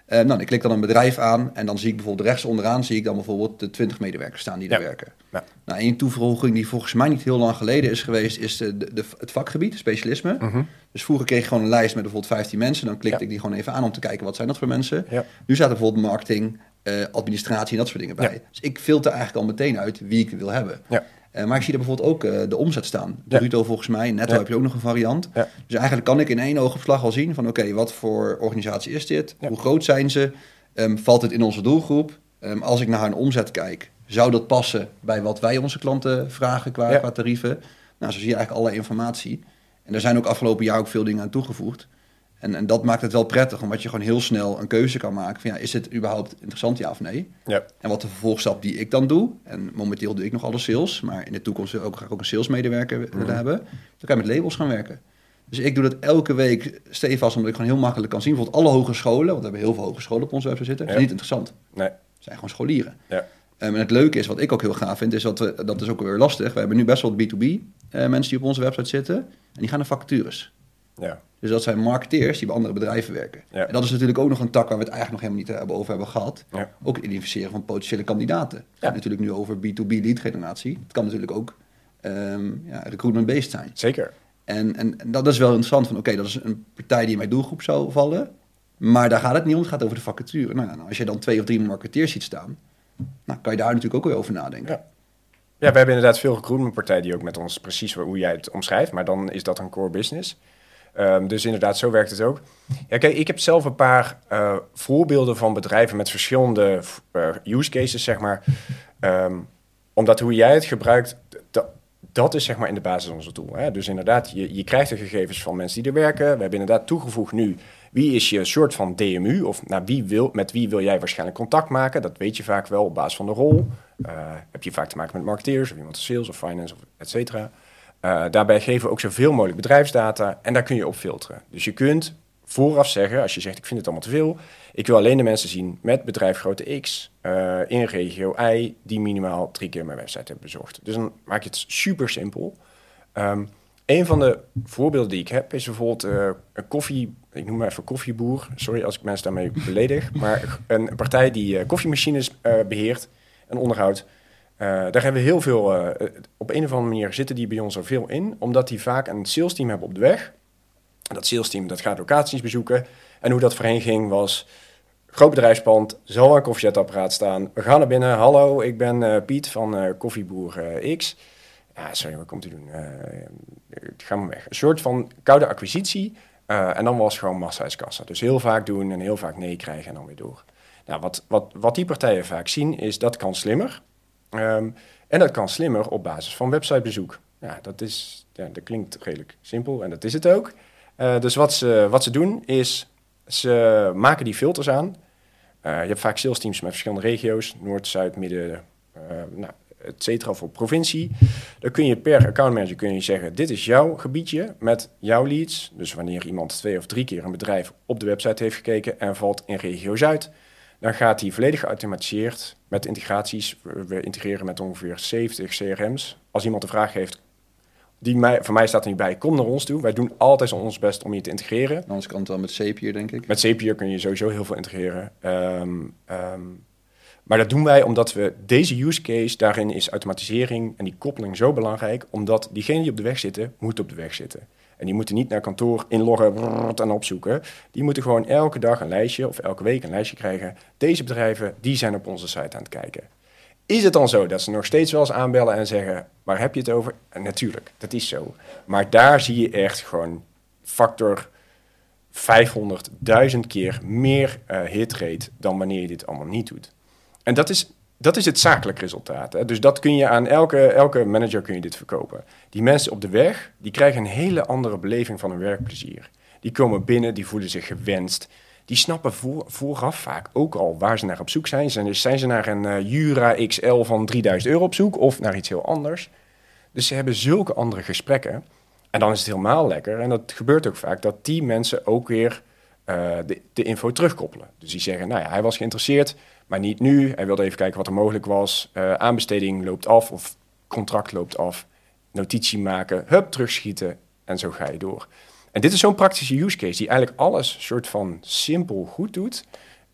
Uh, nou, ik klik dan een bedrijf aan en dan zie ik bijvoorbeeld rechts onderaan... zie ik dan bijvoorbeeld de 20 medewerkers staan die ja. er werken. Ja. Nou, een toevoeging die volgens mij niet heel lang geleden is geweest... is de, de, het vakgebied, specialisme. Mhm. Mm -hmm. Dus vroeger kreeg ik gewoon een lijst met bijvoorbeeld 15 mensen. Dan klikte ik die gewoon even aan om te kijken wat zijn dat voor mensen. Nu staat er bijvoorbeeld marketing, uh, administratie en dat soort dingen bij. Dus ik filter eigenlijk al meteen uit wie ik wil hebben. Uh, maar ik zie er bijvoorbeeld ook uh, de omzet staan. Bruto volgens mij, netto heb je ook nog een variant. Dus eigenlijk kan ik in één oogopslag al zien van... oké, okay, wat voor organisatie is dit? Hoe groot zijn ze? Um, valt het in onze doelgroep? Um, als ik naar hun omzet kijk... Zou dat passen bij wat wij onze klanten vragen qua, qua tarieven? Nou, zo zie je eigenlijk allerlei informatie. En er zijn ook afgelopen jaar ook veel dingen aan toegevoegd. En, en dat maakt het wel prettig, omdat je gewoon heel snel een keuze kan maken van ja, is dit überhaupt interessant, ja of nee? Ja. En wat de vervolgstap die ik dan doe, en momenteel doe ik nog alle sales, maar in de toekomst wil ik ook graag ook een salesmedewerker willen Mhm. hebben, dan kan je met labels gaan werken. Dus ik doe dat elke week stevast, omdat ik gewoon heel makkelijk kan zien. Bijvoorbeeld alle hogescholen, want we hebben heel veel hogescholen op onze website zitten, Ja. zijn niet interessant. Nee. Zijn gewoon scholieren. Ja. Um, en het leuke is, wat ik ook heel gaaf vind, is dat we, dat is ook weer lastig. We hebben nu best wel B2B eh, mensen die op onze website zitten, en die gaan naar vacatures. Ja. Dus dat zijn marketeers die bij andere bedrijven werken. Ja. En dat is natuurlijk ook nog een tak waar we het eigenlijk nog helemaal niet hebben over hebben gehad. Ja. Ook het identificeren van potentiële kandidaten. Het gaat natuurlijk nu over B2B lead generatie. Het kan natuurlijk ook ehm ja, recruitment-based zijn. Zeker. En, en, en dat is wel interessant van, oké, dat is een partij die in mijn doelgroep zou vallen. Maar daar gaat het niet om, het gaat over de vacature. Nou, ja, nou, als je dan twee of drie marketeers ziet staan, nou, kan je daar natuurlijk ook weer over nadenken. Ja. Ja, we hebben inderdaad veel recruitmentpartijen die ook met ons precies hoe jij het omschrijft, maar dan is dat een core business. Ehm, dus inderdaad, zo werkt het ook. Ja, kijk, ik heb zelf een paar eh, voorbeelden van bedrijven met verschillende eh, use cases, zeg maar. Ehm, omdat hoe jij het gebruikt, dat, is zeg maar in de basis onze tool. Hè? Dus inderdaad, je, je krijgt de gegevens van mensen die er werken. We hebben inderdaad toegevoegd nu, wie is je soort van DMU? Of nou, wie wil, met wie wil jij waarschijnlijk contact maken? Dat weet je vaak wel op basis van de rol. Eh, heb je vaak te maken met marketeers of iemand sales of finance of et cetera. Eh, daarbij geven we ook zoveel mogelijk bedrijfsdata en daar kun je op filteren. Dus je kunt vooraf zeggen, als je zegt ik vind het allemaal te veel, ik wil alleen de mensen zien met bedrijf grootte X eh, in regio Y die minimaal drie keer mijn website hebben bezocht. Dus dan maak je het super simpel. Ehm, een van de voorbeelden die ik heb is bijvoorbeeld eh, een koffie, ik noem maar even koffieboer. Sorry als ik mensen daarmee beledig, maar een partij die koffiemachines eh, beheert en onderhoudt. Eh, daar hebben we heel veel, eh, op een of andere manier zitten die bij ons er veel in, omdat die vaak een sales team hebben op de weg. Dat sales team dat gaat locaties bezoeken. En hoe dat voorheen ging was, groot bedrijfspand, zal een koffiezetapparaat staan. We gaan naar binnen, hallo, ik ben eh, Piet van koffieboer X. Ja, sorry, wat komt u doen? Ga maar weg. Een soort van koude acquisitie. en dan was gewoon massa Dus heel vaak doen en heel vaak nee krijgen en dan weer door. Nou, wat, wat, wat die partijen vaak zien is dat kan slimmer. Ehm, en dat kan slimmer op basis van websitebezoek. Ja, dat, is, ja, dat klinkt redelijk simpel en dat is het ook. Eh, dus wat ze, wat ze doen is, ze maken die filters aan. Eh, je hebt vaak sales teams met verschillende regio's, Noord, Zuid, Midden, eh, nou, et cetera, voor provincie. Dan kun je per accountmanager kun je zeggen, dit is jouw gebiedje met jouw leads. Dus wanneer iemand twee of drie keer een bedrijf op de website heeft gekeken en valt in regio Zuid, dan gaat die volledig geautomatiseerd met integraties. We integreren met ongeveer 70 CRM's. Als iemand een vraag heeft, die mij, voor mij staat er niet bij, kom naar ons toe. Wij doen altijd ons best om je te integreren. Anders kan het wel met Zapier, denk ik. Met Zapier kun je sowieso heel veel integreren. Ehm, ehm, maar dat doen wij omdat we deze use case, daarin is automatisering en die koppeling zo belangrijk, omdat diegenen die op de weg zitten, moeten op de weg zitten. En die moeten niet naar kantoor inloggen en opzoeken. Die moeten gewoon elke dag een lijstje of elke week een lijstje krijgen. Deze bedrijven, die zijn op onze site aan het kijken. Is het dan zo dat ze nog steeds wel eens aanbellen en zeggen, waar heb je het over? En natuurlijk, dat is zo. Maar daar zie je echt gewoon factor 500.000 keer meer eh hitrate dan wanneer je dit allemaal niet doet. En dat is, dat is het zakelijk resultaat. Hè? Dus dat kun je aan elke, elke manager kun je dit verkopen. Die mensen op de weg, die krijgen een hele andere beleving van hun werkplezier. Die komen binnen, die voelen zich gewenst. Die snappen voor, vooraf vaak ook al waar ze naar op zoek zijn. Zijn, zijn ze naar een eh, Jura XL van 3000 euro op zoek of naar iets heel anders? Dus ze hebben zulke andere gesprekken. En dan is het helemaal lekker. En dat gebeurt ook vaak dat die mensen ook weer eh, de, de info terugkoppelen. Dus die zeggen, nou ja, hij was geïnteresseerd, maar niet nu. Hij wilde even kijken wat er mogelijk was. Eh, aanbesteding loopt af of contract loopt af. Notitie maken, hup, terugschieten en zo ga je door. En dit is zo'n praktische use case die eigenlijk alles soort van simpel goed doet.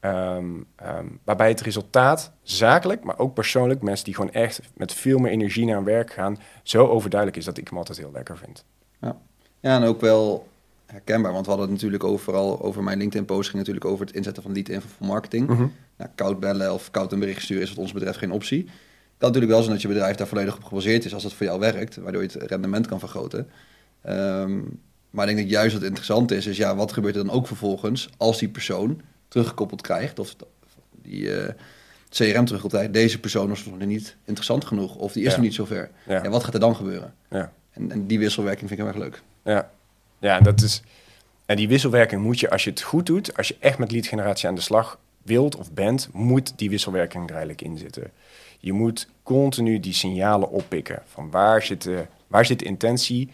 Ehm, ehm, waarbij het resultaat zakelijk, maar ook persoonlijk, mensen die gewoon echt met veel meer energie naar werk gaan, zo overduidelijk is dat ik hem altijd heel lekker vind. Ja. ja, en ook wel herkenbaar, want we hadden het natuurlijk overal over mijn LinkedIn-post, ging natuurlijk over het inzetten van lead info voor marketing. Mhm. Nou, koud bellen of koud een bericht sturen is wat ons betreft geen optie. Het kan natuurlijk wel zijn dat je bedrijf daar volledig op gebaseerd is als het voor jou werkt, waardoor je het rendement kan vergroten. Ehm, maar ik denk dat juist wat interessant is, is ja, wat gebeurt er dan ook vervolgens als die persoon teruggekoppeld krijgt, of die, eh, CRM terug altijd, deze persoon was nog niet interessant genoeg of die is Ja. nog niet zover. Ja. Ja. wat gaat er dan gebeuren? Ja. En, en die wisselwerking vind ik heel erg leuk. Ja, ja dat is. En die wisselwerking moet je, als je het goed doet, als je echt met lead generatie aan de slag wilt of bent, moet die wisselwerking er eigenlijk in zitten. Je moet continu die signalen oppikken van waar zit de, waar zit de intentie,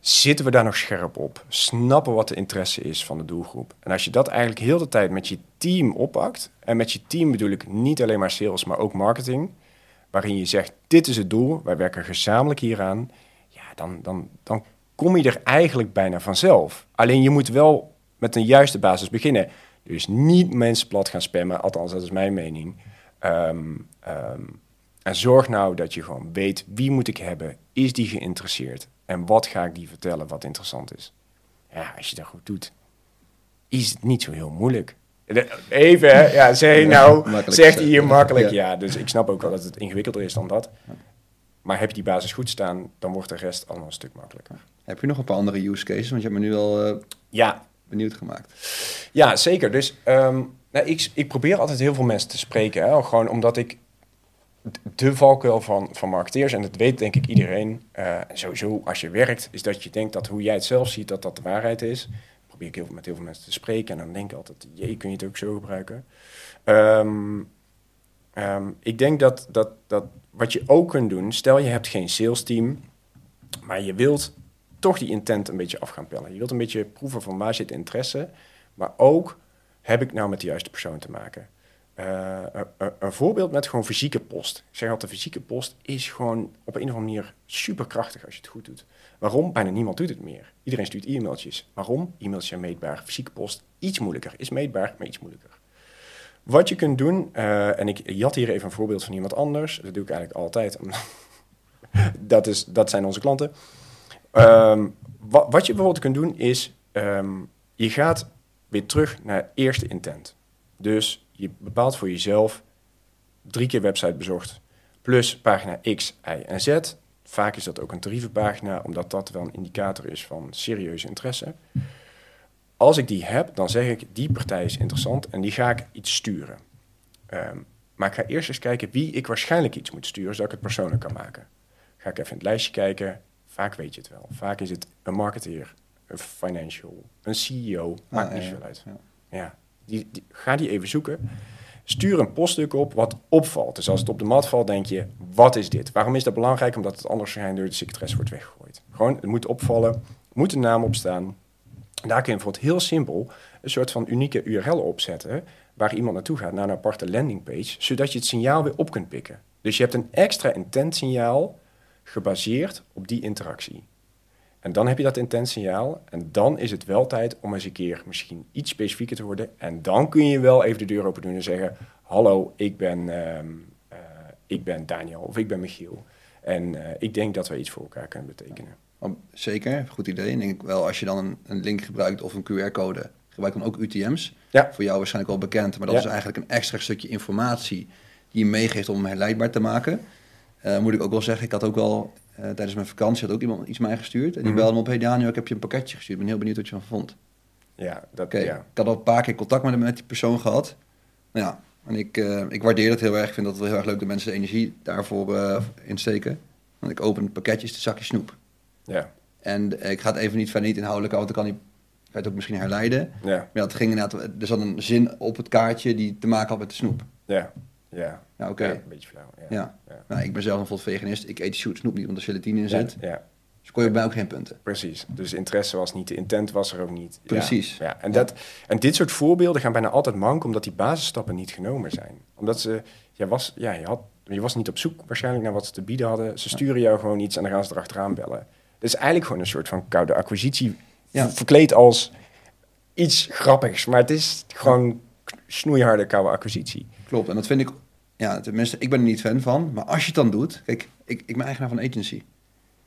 zitten we daar nog scherp op, snappen wat de interesse is van de doelgroep. En als je dat eigenlijk heel de tijd met je team oppakt, en met je team bedoel ik niet alleen maar sales, maar ook marketing, waarin je zegt, dit is het doel, wij werken gezamenlijk hieraan, ja, dan, dan, dan kom je er eigenlijk bijna vanzelf. Alleen je moet wel met een juiste basis beginnen. Dus niet mensen plat gaan spammen, althans dat is mijn mening. Ehm, ehm, en zorg nou dat je gewoon weet wie moet ik hebben, is die geïnteresseerd en wat ga ik die vertellen wat interessant is. Ja, als je dat goed doet, is het niet zo heel moeilijk. De- Even, hè? ja, zeg nou, zegt hij hier makkelijk. Ja. Ja, dus ik snap ook wel dat het ingewikkelder is dan dat. Maar heb je die basis goed staan, dan wordt de rest allemaal een stuk makkelijker. Heb je nog een paar andere use cases? Want je hebt me nu al eh, Ja, benieuwd gemaakt. ja zeker. Dus ehm, nou, ik, ik probeer altijd heel veel mensen te spreken. Hè? Gewoon omdat ik de valkuil van, van marketeers, en dat weet denk ik iedereen, eh, sowieso als je werkt, is dat je denkt dat hoe jij het zelf ziet, dat dat de waarheid is. Probeer ik heel, veel- met heel veel mensen te spreken en dan denk ik altijd, jee, kun je het ook zo gebruiken? Ehm, ehm, ik denk dat, dat, dat wat je ook kunt doen, stel je hebt geen sales team, maar je wilt toch die intent een beetje af gaan pellen. Je wilt een beetje proeven van waar zit de interesse, maar ook heb ik nou met de juiste persoon te maken. Eh, een- voorbeeld met gewoon fysieke post. Ik zeg altijd, fysieke post is gewoon op een of andere manier superkrachtig als je het goed doet. Waarom? Bijna niemand doet het meer. Iedereen stuurt e-mailtjes. Waarom? E-mails zijn meetbaar. Fysieke post iets moeilijker. Is meetbaar, maar iets moeilijker. Wat je kunt doen, eh, en ik jat hier even een voorbeeld van iemand anders. Dat doe ik eigenlijk altijd. dat, is, dat zijn onze klanten. Ehm, wa- wat je bijvoorbeeld kunt doen is, ehm, je gaat weer terug naar eerste intent. Dus je bepaalt voor jezelf drie keer website bezocht, plus pagina X, Y en Z. Vaak is dat ook een tarievenpagina, omdat dat wel een indicator is van serieuze interesse. Als ik die heb, dan zeg ik, die partij is interessant en die ga ik iets sturen. Ehm, maar ik ga eerst eens kijken wie ik waarschijnlijk iets moet sturen, zodat ik het persoonlijk kan maken. Ga ik even in het lijstje kijken. Vaak weet je het wel. Vaak is het een marketeer, een financial, een CEO. Maakt Ah, niet ja, uit. ja. Ja, die, die- ga die even zoeken. Stuur een poststuk op wat opvalt. Dus als het op de mat valt, denk je, wat is dit? Waarom is dat belangrijk? Omdat het anders waarschijnlijk door de secretaresse wordt weggegooid. Gewoon, het moet opvallen, moet een naam op staan. Daar kun je bijvoorbeeld heel simpel een soort van unieke URL opzetten... waar iemand naartoe gaat, naar een aparte landingpage... zodat je het signaal weer op kunt pikken. Dus je hebt een extra intent signaal gebaseerd op die interactie. En dan heb je dat intent signaal. En dan is het wel tijd om eens een keer misschien iets specifieker te worden. En dan kun je wel even de deur open doen en zeggen: Hallo, ik ben, ehm, eh, ik ben Daniel of ik ben Michiel. En eh, ik denk dat we iets voor elkaar kunnen betekenen. Oh, Zeker, goed idee. Denk ik wel, als je dan een, een link gebruikt of een QR-code, gebruik dan ook UTM's. Ja. Voor jou waarschijnlijk wel bekend, maar dat Ja. is eigenlijk een extra stukje informatie die je meegeeft om hem herleidbaar te maken. Eh, moet ik ook wel zeggen, ik had ook wel eh, tijdens mijn vakantie had ook iemand iets mij gestuurd. En die Mhm. belde me op, hey Daniel, ik heb je een pakketje gestuurd. Ik ben heel benieuwd wat je ervan vond. Ja, dat, Oké, ja. ik had al een paar keer contact met, met die persoon gehad. Nou ja, en ik, eh, ik waardeer dat heel erg. Ik vind dat wel heel erg leuk dat mensen de energie daarvoor insteken. Want ik open het pakketje, is het zakje snoep. Ja, En ik ga het even niet verder niet inhoudelijk want dan kan hij het ook misschien herleiden. ja, Maar ja, het ging inderdaad, er zat een zin op het kaartje die te maken had met de snoep. ja, ja. Ja, oké. Ja, een beetje flauw. Ja, Ja. ja. Nou, ik ben zelf bijvoorbeeld veganist. Ik eet snoep niet, want er gelatine in zit. Ja, ja. Dus kon je bij ook geen punten. Precies. Dus interesse was niet, de intent was er ook niet. Ja, Precies. Ja, en, Ja. Dat, en dit soort voorbeelden gaan bijna altijd mank, omdat die basisstappen niet genomen zijn. Omdat ze, je was, ja, je, had, je was niet op zoek waarschijnlijk naar wat ze te bieden hadden. Ze sturen jou gewoon iets en dan gaan ze erachteraan bellen. Is eigenlijk gewoon een soort van koude acquisitie, Ja. ver- verkleed als iets grappigs. Maar het is gewoon snoeiharde koude acquisitie. Klopt, en dat vind ik, ja, tenminste, ik ben er niet fan van. Maar als je het dan doet, kijk, ik, ik ben eigenaar van een agency.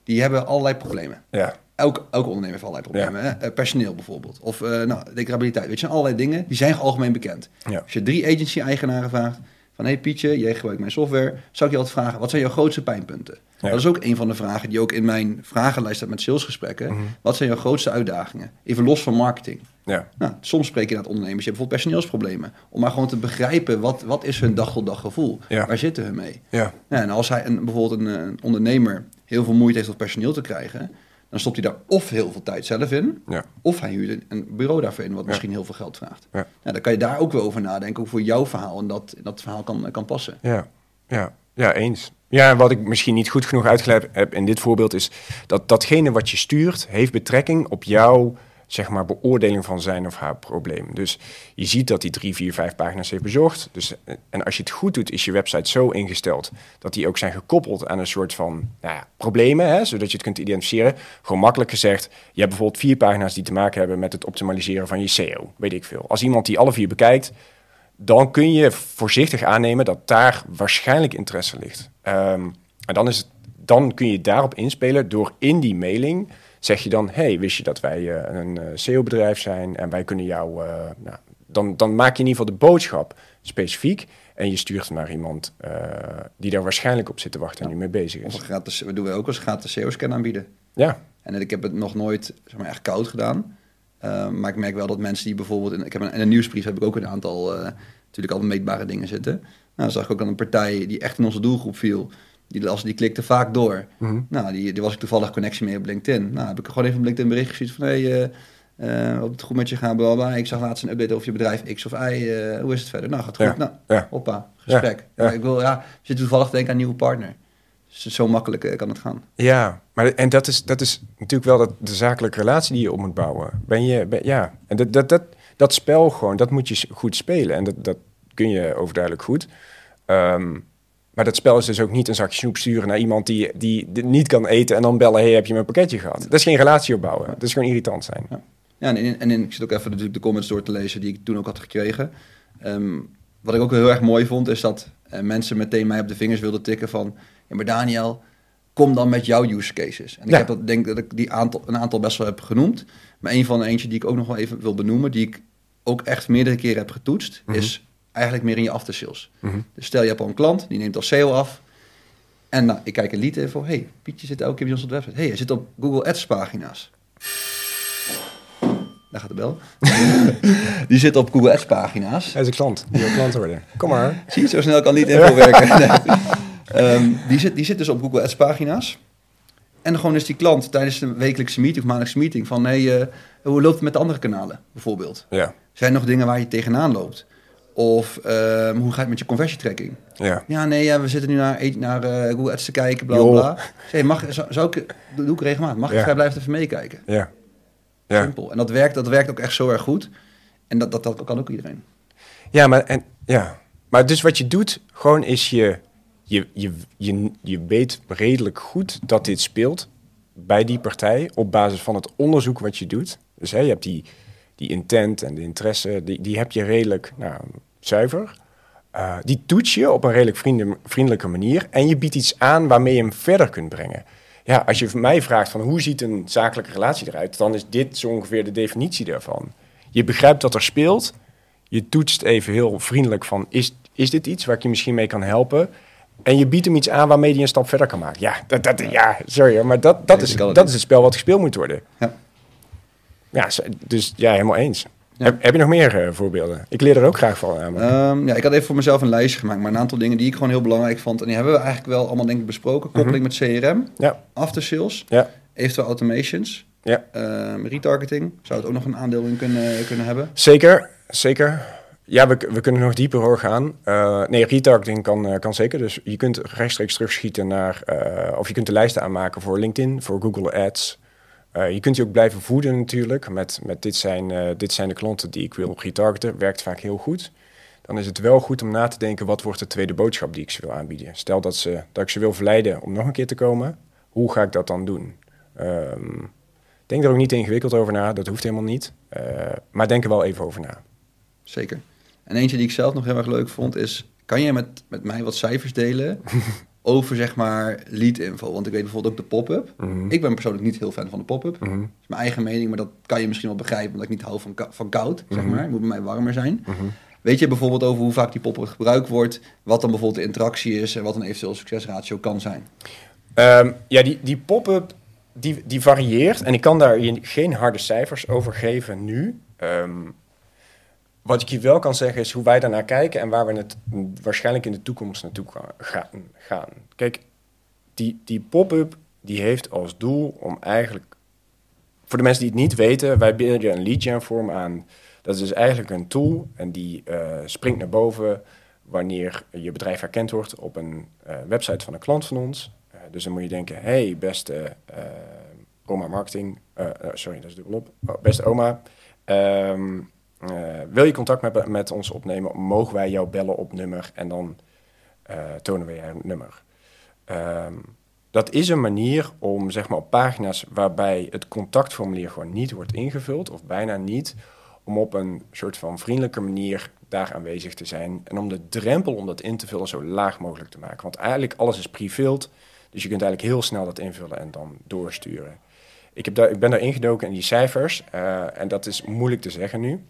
Die hebben allerlei problemen. Ja, Elke, elke ondernemer heeft allerlei problemen. Hè? Eh, personeel bijvoorbeeld. Of uh, nou, declarabiliteit. Weet je, allerlei dingen. Die zijn algemeen bekend. Ja. Als je drie agency-eigenaren vraagt... van, hey Pietje, jij gebruikt mijn software... zou ik je altijd vragen, wat zijn jouw grootste pijnpunten? Ja. Dat is ook een van de vragen die ook in mijn vragenlijst staat met salesgesprekken. Mhm. Wat zijn jouw grootste uitdagingen? Even los van marketing. Ja. Nou, soms spreek je met ondernemers, je hebt bijvoorbeeld personeelsproblemen. Om maar gewoon te begrijpen, wat, wat is hun dag tot dag gevoel? Ja. Waar zitten hun mee? Ja. Ja, en als hij een, bijvoorbeeld een, eh, een ondernemer heel veel moeite heeft om personeel te krijgen, dan stopt hij daar of heel veel tijd zelf in, Ja. of hij huurt een- bureau daarvoor in, wat Ja. misschien heel veel geld vraagt. Ja. Ja, dan kan je daar ook wel over nadenken, hoe voor jouw verhaal en dat, dat verhaal kan, kan passen. Ja, ja, ja, eens. Ja, wat ik misschien niet goed genoeg uitgelegd heb in dit voorbeeld is dat datgene wat je stuurt heeft betrekking op jouw zeg maar beoordeling van zijn of haar probleem. Dus je ziet dat hij drie, vier, vijf pagina's heeft bezocht. Dus, eh, en als je het goed doet, is je website zo ingesteld dat die ook zijn gekoppeld aan een soort van nou ja, problemen, hè, zodat je het kunt identificeren. Gewoon makkelijk gezegd, je hebt bijvoorbeeld vier pagina's die te maken hebben met het optimaliseren van je SEO, weet ik veel. Als iemand die alle vier bekijkt, dan kun je voorzichtig aannemen dat daar waarschijnlijk interesse ligt. Ehm, en dan, is het, dan kun je daarop inspelen door in die mailing zeg je dan, hey, wist je dat wij eh, een eh, SEO-bedrijf zijn en wij kunnen jou, eh, nou, dan, dan maak je in ieder geval de boodschap specifiek en je stuurt naar iemand die daar waarschijnlijk op zit te wachten en nu mee bezig is. gratis, we doen we ook als gratis SEO-scan aanbieden. Ja, En ik heb het nog nooit zeg maar, echt koud gedaan. Uh, maar ik merk wel dat mensen die bijvoorbeeld... In, ik heb een, in een nieuwsbrief heb ik ook een aantal... Uh, natuurlijk al meetbare dingen zitten. Nou, dan zag ik ook aan een partij die echt in onze doelgroep viel. Die, las, die klikte vaak door. Mhm. Nou, die, die was ik toevallig connectie mee op LinkedIn. Nou, heb ik gewoon even op LinkedIn bericht gestuurd van... Hey, uh, op het goed met je gaan, bla, bla. Ik zag laatst een update over je bedrijf X of Y. hoe is het verder? Nou, gaat goed. Ja. Nou, Ja. hoppa, gesprek. Ja. Ja. Ik wil, ja, zitten toevallig te denken aan een nieuwe partner. Dus zo makkelijk kan het gaan. Ja, maar en dat is, dat is natuurlijk wel dat, de zakelijke relatie die je op moet bouwen. Ben je, ben, ja, en dat, dat, dat, dat spel gewoon, dat moet je goed spelen. En dat, dat kun je overduidelijk goed. Um, maar dat spel is dus ook niet een zakje snoep sturen naar iemand die, die, die niet kan eten en dan bellen: hey, heb je mijn pakketje gehad? Dat is geen relatie opbouwen. Dat is gewoon irritant zijn. Ja, ja en, in, en in, ik zit ook even natuurlijk de comments door te lezen die ik toen ook had gekregen. Um, wat ik ook heel erg mooi vond, is dat uh, mensen meteen mij op de vingers wilden tikken van... Ja, maar Daniel, kom dan met jouw use cases. En ik Ja. heb dat, denk dat ik die aantal, een aantal best wel heb genoemd. Maar een van de eentje die ik ook nog wel even wil benoemen... die ik ook echt meerdere keren heb getoetst... Mhm. is eigenlijk meer in je aftersales. Mhm. Dus stel je hebt al een klant, die neemt al SEO af... En nou, ik kijk een lead info. hey, Pietje zit elke keer bij ons op de website. hey, hij zit op Google Ads pagina's. Daar gaat de bel. die zit op Google Ads pagina's. Hij is een klant. Die wil klant worden. Kom maar. Zie je, zo snel kan niet info werken. Nee. Ehm, die, zit, die zit dus op Google Ads pagina's. En gewoon is die klant tijdens de wekelijkse meeting of maandelijkse meeting van... nee, uh, hoe loopt het met de andere kanalen bijvoorbeeld? Ja. Zijn er nog dingen waar je tegenaan loopt? Of um, hoe gaat het met je conversietracking? Ja. Ja, nee, ja, we zitten nu naar, naar uh, Google Ads te kijken, bla bla. Zeg, mag, zou, zou ik, doe ik regelmatig. Mag ik Ja. vrijblijvend even meekijken? Ja. Ja. Simpel. En dat werkt, dat werkt ook echt zo erg goed. En dat, dat, dat kan ook iedereen. Ja, maar, en, ja. maar dus wat je doet, gewoon is je, je, je, je, je weet redelijk goed dat dit speelt bij die partij op basis van het onderzoek wat je doet. Dus hè, je hebt die, die intent en de interesse, die, die heb je redelijk nou, zuiver. Uh, die toets je op een redelijk vrienden, vriendelijke manier en je biedt iets aan waarmee je hem verder kunt brengen. Ja, als je mij vraagt van hoe ziet een zakelijke relatie eruit, dan is dit zo ongeveer de definitie daarvan. Je begrijpt wat er speelt, je toetst even heel vriendelijk van is, is dit iets waar ik je misschien mee kan helpen? En je biedt hem iets aan waarmee hij een stap verder kan maken. Ja, dat, dat, ja sorry, maar dat, dat, is, dat is het spel wat gespeeld moet worden. Ja. Ja, dus ja, helemaal eens. Ja. Heb, heb je nog meer eh, voorbeelden? Ik leer er ook graag van. Ehm, ja, ik had even voor mezelf een lijstje gemaakt, maar een aantal dingen die ik gewoon heel belangrijk vond. En die hebben we eigenlijk wel allemaal denk ik besproken. Koppeling met CRM, ja, after sales, ja, eventueel automations, ja. ehm, retargeting. Zou het ook nog een aandeel in kunnen, kunnen hebben? Zeker, zeker. Ja, we, we kunnen nog dieper hoor gaan. Eh, nee, retargeting kan, eh, kan zeker. Dus je kunt rechtstreeks terugschieten naar... eh, of je kunt de lijsten aanmaken voor LinkedIn, voor Google Ads. Eh, je kunt je ook blijven voeden natuurlijk. Met, met dit, zijn, eh, dit zijn de klanten die ik wil retargeten. Werkt vaak heel goed. Dan is het wel goed om na te denken... wat wordt de tweede boodschap die ik ze wil aanbieden? Stel dat, ze, dat ik ze wil verleiden om nog een keer te komen. Hoe ga ik dat dan doen? Ehm, denk er ook niet te ingewikkeld over na. Dat hoeft helemaal niet. Eh, maar denk er wel even over na. Zeker. En eentje die ik zelf nog heel erg leuk vond is... kan jij met, met mij wat cijfers delen over zeg maar lead info? Want ik weet bijvoorbeeld ook de pop-up. Mhm. Ik ben persoonlijk niet heel fan van de pop-up. Mhm. Dat is mijn eigen mening, maar dat kan je misschien wel begrijpen... omdat ik niet hou van, van koud, zeg Mhm. maar. Het moet bij mij warmer zijn. Weet je bijvoorbeeld over hoe vaak die pop-up gebruikt wordt... wat dan bijvoorbeeld de interactie is... en wat een eventueel succesratio kan zijn? Ehm, ja, die, die pop-up die, die varieert. En ik kan daar geen harde cijfers over geven nu. Ehm, wat ik je wel kan zeggen is hoe wij daarnaar kijken en waar we het waarschijnlijk in de toekomst naartoe gaan. Kijk, die, die pop-up die heeft als doel om eigenlijk, voor de mensen die het niet weten, wij bieden een lead gen vorm aan. Dat is dus eigenlijk een tool en die uh, springt naar boven wanneer je bedrijf herkend wordt op een uh, website van een klant van ons. Uh, dus dan moet je denken, hey beste oma marketing, sorry dat is dubbelop, oh, beste oma. Um, wil je contact met, met ons opnemen, mogen wij jou bellen op nummer en dan uh, tonen we je een nummer. Um, dat is een manier om zeg maar, op pagina's waarbij het contactformulier gewoon niet wordt ingevuld, of bijna niet, om op een soort van vriendelijke manier daar aanwezig te zijn. En om de drempel om dat in te vullen zo laag mogelijk te maken. Want eigenlijk alles is pre-filled, dus je kunt eigenlijk heel snel dat invullen en dan doorsturen. Ik, heb daar, ik ben daar ingedoken in die cijfers, uh, en dat is moeilijk te zeggen nu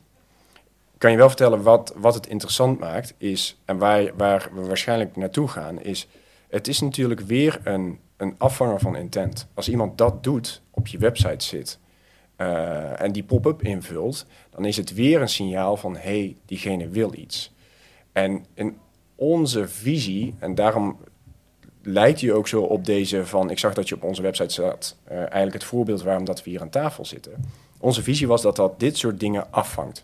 kan je wel vertellen wat, wat het interessant maakt, is, en waar, waar we waarschijnlijk naartoe gaan, is het is natuurlijk weer een, een afvanger van intent. Als iemand dat doet, op je website zit uh, en die pop-up invult, dan is het weer een signaal van hé, hey, diegene wil iets. En in onze visie, en daarom lijkt je ook zo op deze van, ik zag dat je op onze website zat, uh, eigenlijk het voorbeeld waarom dat we hier aan tafel zitten. Onze visie was dat dat dit soort dingen afvangt.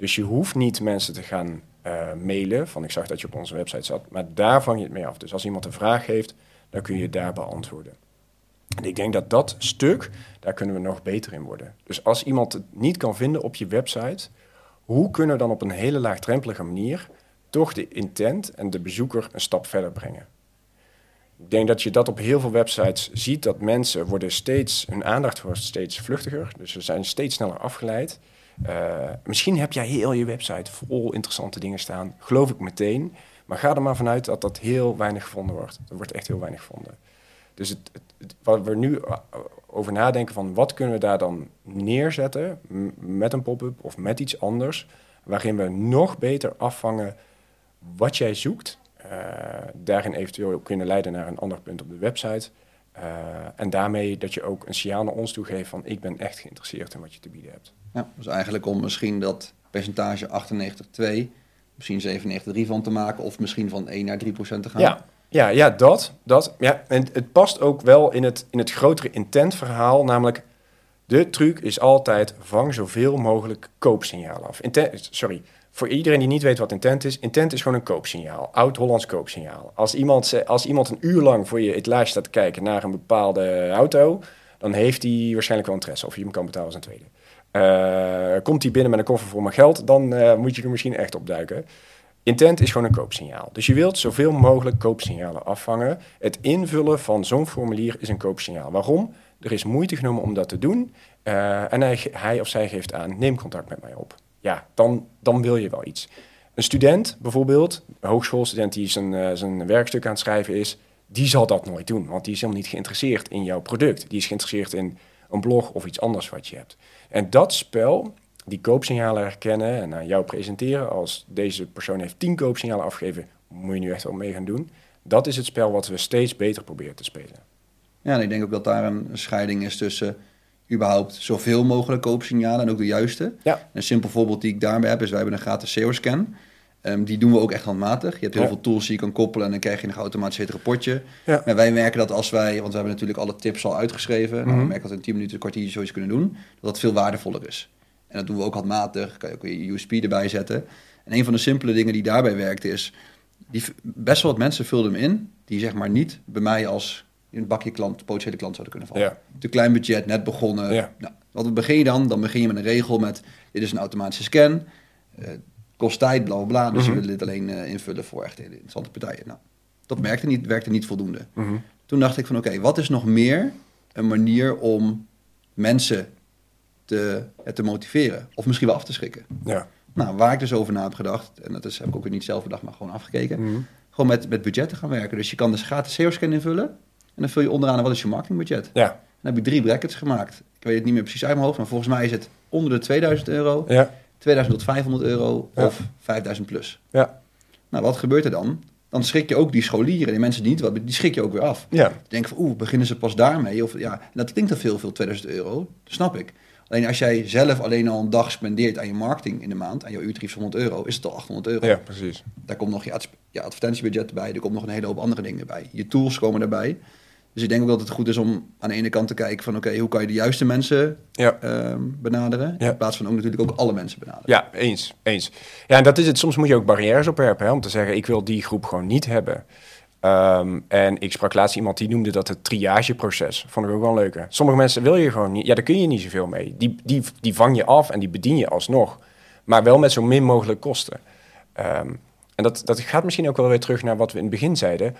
Dus je hoeft niet mensen te gaan uh, mailen van ik zag dat je op onze website zat, maar daar vang je het mee af. Dus als iemand een vraag heeft, dan kun je daar beantwoorden. En ik denk dat dat stuk, daar kunnen we nog beter in worden. Dus als iemand het niet kan vinden op je website, hoe kunnen we dan op een hele laagdrempelige manier toch de intent en de bezoeker een stap verder brengen? Ik denk dat je dat op heel veel websites ziet, dat mensen worden steeds, hun aandacht wordt steeds vluchtiger, dus ze zijn steeds sneller afgeleid. Uh, misschien heb jij heel je website vol interessante dingen staan, geloof ik meteen. Maar ga er maar vanuit dat dat heel weinig gevonden wordt. Er wordt echt heel weinig gevonden. Dus het, wat we nu eh, over nadenken van wat kunnen we daar dan neerzetten met een pop-up of met iets anders, waarin we nog beter afvangen wat jij zoekt, uh, daarin eventueel kunnen leiden naar een ander punt op de website. Uh, en daarmee dat je ook een signaal naar ons toe geeft van ik ben echt geïnteresseerd in wat je te bieden hebt. Ja, dus eigenlijk om misschien dat percentage 98,2, misschien 97,3 van te maken, of misschien van 1 naar 3 procent te gaan. Ja, ja, ja dat. dat ja. En het past ook wel in het, in het grotere intent verhaal, namelijk de truc is altijd vang zoveel mogelijk koopsignalen af. Sorry, voor iedereen die niet weet wat intent is, intent is gewoon een koopsignaal. Oud-Hollands koopsignaal. Als iemand, als iemand een uur lang voor je lijst staat te kijken naar een bepaalde auto, dan heeft hij waarschijnlijk wel interesse of je hem kan betalen als een tweede. Uh, komt hij binnen met een koffer voor mijn geld, dan uh, moet je er misschien echt op duiken. Intent is gewoon een koopsignaal. Dus je wilt zoveel mogelijk koopsignalen afvangen. Het invullen van zo'n formulier is een koopsignaal. Waarom? Er is moeite genomen om dat te doen. Uh, en hij, hij, of zij geeft aan, neem contact met mij op. Ja, dan, dan wil je wel iets. Een student bijvoorbeeld, een hogeschoolstudent die zijn, zijn werkstuk aan het schrijven is, die zal dat nooit doen. Want die is helemaal niet geïnteresseerd in jouw product. Die is geïnteresseerd in een blog of iets anders wat je hebt. En dat spel, die koopsignalen herkennen en aan jou presenteren als deze persoon heeft tien koopsignalen afgegeven, moet je nu echt wel mee gaan doen. Dat is het spel wat we steeds beter proberen te spelen. Ja, en ik denk ook dat daar een scheiding is tussen überhaupt zoveel mogelijk koopsignalen en ook de juiste. Ja. Een simpel voorbeeld die ik daarbij heb is, wij hebben een gratis SEO-scan. Um, die doen we ook echt handmatig. Je hebt heel ja. veel tools die je kan koppelen en dan krijg je een automatisch het rapportje. Ja. Maar wij merken dat als wij, want we hebben natuurlijk alle tips al uitgeschreven. Mm -hmm. nou, we merken dat in 10 minuten, een kwartiertje zoiets kunnen doen. Dat dat veel waardevoller is. En dat doen we ook handmatig. Kan je ook je USP erbij zetten. En een van de simpele dingen die daarbij werkt is, die, best wel wat mensen vulden hem in, die zeg maar niet bij mij als een bakje klant, potentiële klant zouden kunnen vallen. Ja. Te klein budget, net begonnen. Ja. Nou, wat begin je dan? Dan begin je met een regel met, dit is een automatische scan. Uh, kost tijd, bla bla bla. Dus mm -hmm. we willen dit alleen uh, invullen voor echt hele interessante partijen. Nou, dat werkte niet, werkte niet voldoende. Mm -hmm. Toen dacht ik van oké, okay, wat is nog meer een manier om mensen te, te motiveren? Of misschien wel af te schrikken. Ja. Nou, waar ik dus over na heb gedacht, en dat is, heb ik ook weer niet zelf bedacht, maar gewoon afgekeken. Mm -hmm. Gewoon met, met budgetten gaan werken. Dus je kan dus gratis SEO-scan invullen. En dan vul je onderaan wat is je marketingbudget. Ja. Dan heb ik drie brackets gemaakt. Ik weet het niet meer precies uit mijn hoofd, maar volgens mij is het onder de 2000 euro. Ja. 2000 tot 500 euro Ja. of 5000 plus. Ja. Nou, wat gebeurt er dan? Dan schrik je ook die scholieren, die mensen die niet wat, die schrik je ook weer af. Ja. Je denkt van, oeh, beginnen ze pas daarmee? Of, ja, en dat klinkt dan veel, veel, 2000 euro. Dat snap ik. Alleen als jij zelf alleen al een dag spendeert aan je marketing in de maand, aan jouw uurtarief van 100 euro, is het al 800 euro. Ja, precies. Daar komt nog je, je advertentiebudget bij, er komt nog een hele hoop andere dingen bij. Je tools komen erbij. Dus ik denk ook dat het goed is om aan de ene kant te kijken van oké, hoe kan je de juiste mensen Ja. ehm, benaderen? Ja. In plaats van ook natuurlijk ook alle mensen benaderen. Ja, eens, eens. Ja, en dat is het. Soms moet je ook barrières opwerpen, hè, om te zeggen, ik wil die groep gewoon niet hebben. Ehm, en ik sprak laatst iemand die noemde dat het triageproces. Vond ik ook wel leuk. Sommige mensen wil je gewoon niet. Ja, daar kun je niet zoveel mee. Die, die, die vang je af en die bedien je alsnog. Maar wel met zo min mogelijk kosten. Ehm, en dat, dat gaat misschien ook wel weer terug naar wat we in het begin zeiden.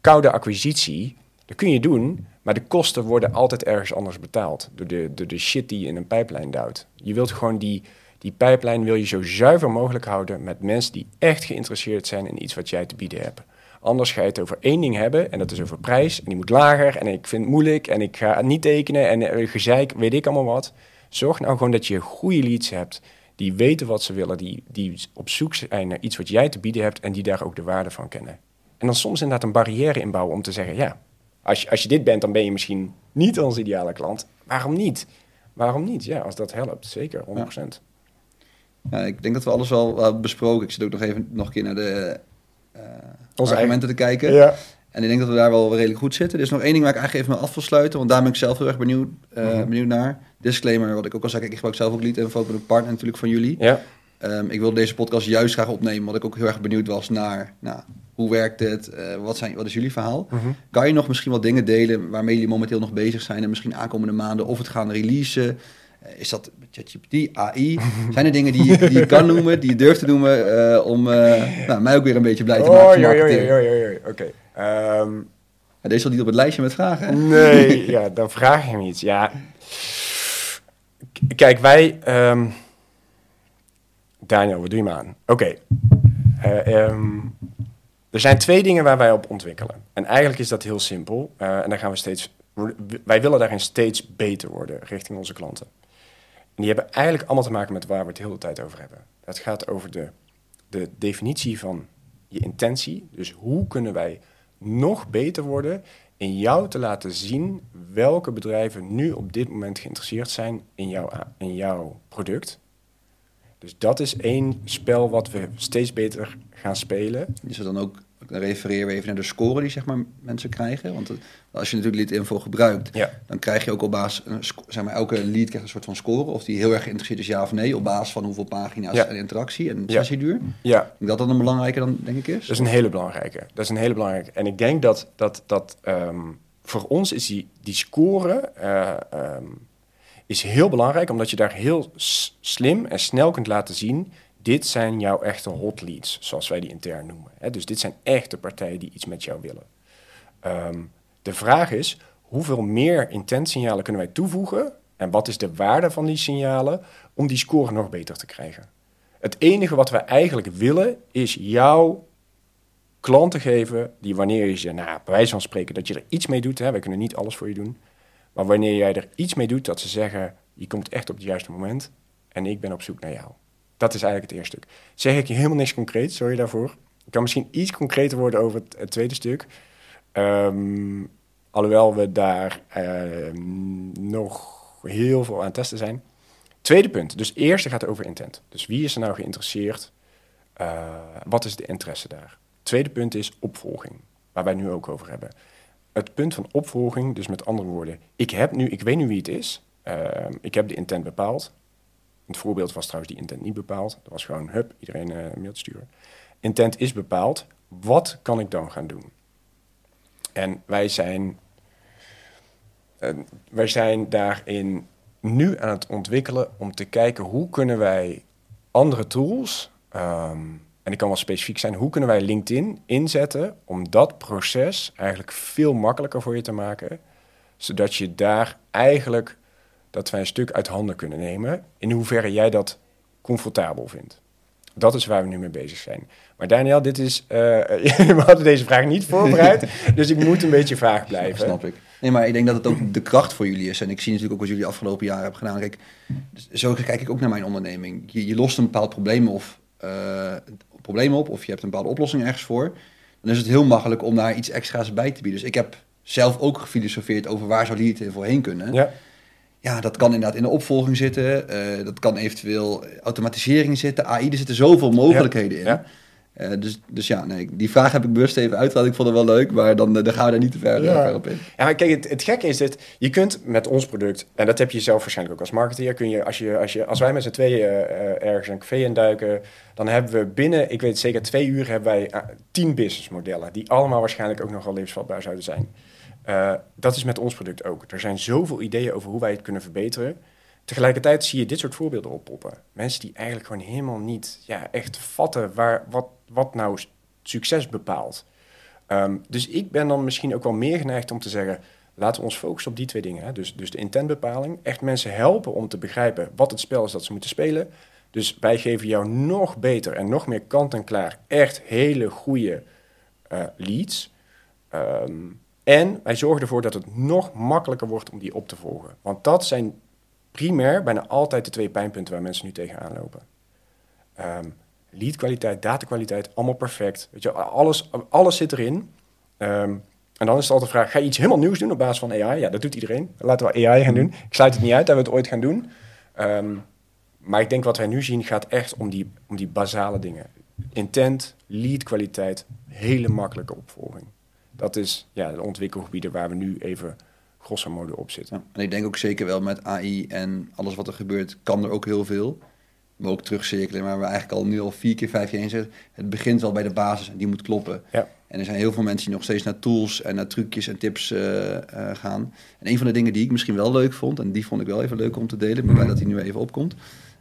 Koude acquisitie, dat kun je doen, maar de kosten worden altijd ergens anders betaald. Door de, de shit die je in een pijplijn duwt. Je wilt gewoon die, die wil je zo zuiver mogelijk houden met mensen die echt geïnteresseerd zijn in iets wat jij te bieden hebt. Anders ga je het over één ding hebben en dat is over prijs. En die moet lager en ik vind het moeilijk en ik ga het niet tekenen en eh, gezeik, weet ik allemaal wat. Zorg nou gewoon dat je goede leads hebt die weten wat ze willen, die, die op zoek zijn naar iets wat jij te bieden hebt en die daar ook de waarde van kennen. En dan soms inderdaad een barrière inbouwen om te zeggen, ja, als je, als je dit bent, dan ben je misschien niet onze ideale klant. Waarom niet? Waarom niet? Ja, als dat helpt, zeker, 100%. Ja, ik denk dat we alles wel hebben besproken. Ik zit ook nog even nog een keer naar de eh, Onze argumenten te kijken. Ja. En ik denk dat we daar wel redelijk goed zitten. Er is nog één ding waar ik eigenlijk even mee af wil sluiten, want daar ben ik zelf heel erg benieuwd, eh, Mhm. benieuwd naar. Disclaimer, wat ik ook al zei, ik gebruik zelf ook Lead Info, ik ben ook partner natuurlijk van jullie. Ja. Ehm, ik wil deze podcast juist graag opnemen, omdat ik ook heel erg benieuwd was naar, nou, hoe werkt het, Eh, wat, zijn, wat is jullie verhaal? Mhm. Kan je nog misschien wat dingen delen waarmee jullie momenteel nog bezig zijn en misschien aankomende maanden of het gaan releasen? Eh, is dat ChatGPT, AI? Zijn er dingen die, je- die je kan noemen, die je durft te noemen, eh, om nou, mij ook weer een beetje blij te maken? Oh, joh. Oké. Ehm, deze zat niet op het lijstje met vragen. Nee, ja, dan vraag je me iets. Ja. K- Kijk, wij... ehm, Daniel, wat doe je me aan? Oké. Eh, ehm, er zijn twee dingen waar wij op ontwikkelen. En eigenlijk is dat heel simpel. Eh, en dan gaan we steeds... Wij willen daarin steeds beter worden richting onze klanten. En die hebben eigenlijk allemaal te maken met waar we het de hele tijd over hebben. Het gaat over de, de definitie van je intentie. Dus hoe kunnen wij nog beter worden in jou te laten zien welke bedrijven nu op dit moment geïnteresseerd zijn in jouw, in jouw product. Dus dat is één spel wat we steeds beter gaan spelen. Is er dan ook, dan refereren we even naar de score die zeg maar, mensen krijgen. Want het- als je natuurlijk lead info gebruikt, Ja. dan krijg je ook op basis, zeg maar, elke lead krijgt een soort van score. Of die heel erg geïnteresseerd is, ja of nee, op basis van hoeveel pagina's Ja. en interactie en Ja. sessieduur. Ja, denk dat dat een belangrijke dan, denk ik, is. dat is een hele belangrijke. Dat is een hele belangrijke. En ik denk dat, dat, dat ehm, voor ons is die, die score eh, ehm, is heel belangrijk, omdat je daar heel slim en snel kunt laten zien. Dit zijn jouw echte hot leads, zoals wij die intern noemen. Dus dit zijn echte partijen die iets met jou willen. Ehm, de vraag is, hoeveel meer intentsignalen kunnen wij toevoegen? En wat is de waarde van die signalen om die score nog beter te krijgen? Het enige wat wij eigenlijk willen, is jouw klanten geven die wanneer je ze, nou, bij wijze van spreken, dat je er iets mee doet. Hè, wij kunnen niet alles voor je doen. Maar wanneer jij er iets mee doet, dat ze zeggen, je komt echt op het juiste moment en ik ben op zoek naar jou. Dat is eigenlijk het eerste stuk. Zeg ik je helemaal niks concreets, sorry daarvoor. Ik kan misschien iets concreter worden over het, tweede stuk. Ehm, alhoewel we daar ehm, nog heel veel aan het testen zijn. Tweede punt. Dus eerste gaat over intent. Dus wie is er nou geïnteresseerd? Uh, wat is de interesse daar? Tweede punt is opvolging, waar wij nu ook over hebben. Het punt van opvolging, dus met andere woorden, ik, heb nu, ik weet nu wie het is. Uh, ik heb de intent bepaald. Het voorbeeld was trouwens die intent niet bepaald. Dat was gewoon, hup, iedereen uh, een mail sturen. Intent is bepaald. Wat kan ik dan gaan doen? En wij zijn, uh, wij zijn daarin nu aan het ontwikkelen om te kijken hoe kunnen wij andere tools, um, en ik kan wel specifiek zijn, hoe kunnen wij LinkedIn inzetten om dat proces eigenlijk veel makkelijker voor je te maken, zodat je daar eigenlijk dat wij een stuk uit handen kunnen nemen, in hoeverre jij dat comfortabel vindt. Dat is waar we nu mee bezig zijn. Maar Daniel, dit is, uh, we hadden deze vraag niet voorbereid, dus ik moet een beetje vaag blijven. Dat snap ik. Nee, maar ik denk dat het ook de kracht voor jullie is. En ik zie natuurlijk ook wat jullie afgelopen jaren hebben gedaan. Kijk, zo kijk ik ook naar mijn onderneming. Je, je lost een bepaald probleem of uh, probleem op, of je hebt een bepaalde oplossing ergens voor. Dan is het heel makkelijk om daar iets extra's bij te bieden. Dus ik heb zelf ook gefilosofeerd over waar zou Lead voorheen kunnen. Ja. ja, dat kan inderdaad in de opvolging zitten. eh, dat kan eventueel automatisering zitten. AI, er zitten zoveel mogelijkheden in. Ja. Eh, dus, dus ja, nee, die vraag heb ik bewust even uitgehaald. Ik vond het wel leuk, maar dan, eh, dan gaan we daar niet te ver, Ja. ver op in. Ja, maar kijk, het, het gekke is dit. Je kunt met ons product, en dat heb je zelf waarschijnlijk ook als marketeer, kun je als, je, als, je, als wij met z'n tweeën eh, eh, ergens een café induiken, dan hebben we binnen, ik weet het zeker, twee uur hebben wij eh, tien businessmodellen, die allemaal waarschijnlijk ook nogal levensvatbaar zouden zijn. Eh, dat is met ons product ook. Er zijn zoveel ideeën over hoe wij het kunnen verbeteren. Tegelijkertijd zie je dit soort voorbeelden oppoppen. Mensen die eigenlijk gewoon helemaal niet ja, echt vatten waar, wat, wat nou succes bepaalt. Ehm, dus ik ben dan misschien ook wel meer geneigd om te zeggen... laten we ons focussen op die twee dingen. Hè? Dus, dus de intentbepaling. Echt mensen helpen om te begrijpen wat het spel is dat ze moeten spelen. Dus wij geven jou nog beter en nog meer kant-en-klaar... echt hele goede eh, leads. Ehm, en wij zorgen ervoor dat het nog makkelijker wordt om die op te volgen. Want dat zijn primair bijna altijd de twee pijnpunten waar mensen nu tegenaan lopen. Ehm leadkwaliteit, datakwaliteit, allemaal perfect. Weet je, alles, alles zit erin. Ehm, en dan is het altijd de vraag, ga je iets helemaal nieuws doen op basis van AI? Ja, dat doet iedereen. Laten we AI gaan doen. Ik sluit het niet uit dat we het ooit gaan doen. Ehm, maar ik denk wat wij nu zien gaat echt om die, om die basale dingen. Intent, leadkwaliteit, hele makkelijke opvolging. Dat is ja, de ontwikkelgebieden waar we nu even grosso modo op zitten. En ik denk ook zeker wel met AI en alles wat er gebeurt, kan er ook heel veel. Maar ook terugcirkelen, maar we eigenlijk al nu al vier keer, vijf keer heen zitten. Het begint wel bij de basis en die moet kloppen. Ja. En er zijn heel veel mensen die nog steeds naar tools en naar trucjes en tips eh, eh, gaan. En een van de dingen die ik misschien wel leuk vond, en die vond ik wel even leuk om te delen, maar blij dat die nu even opkomt.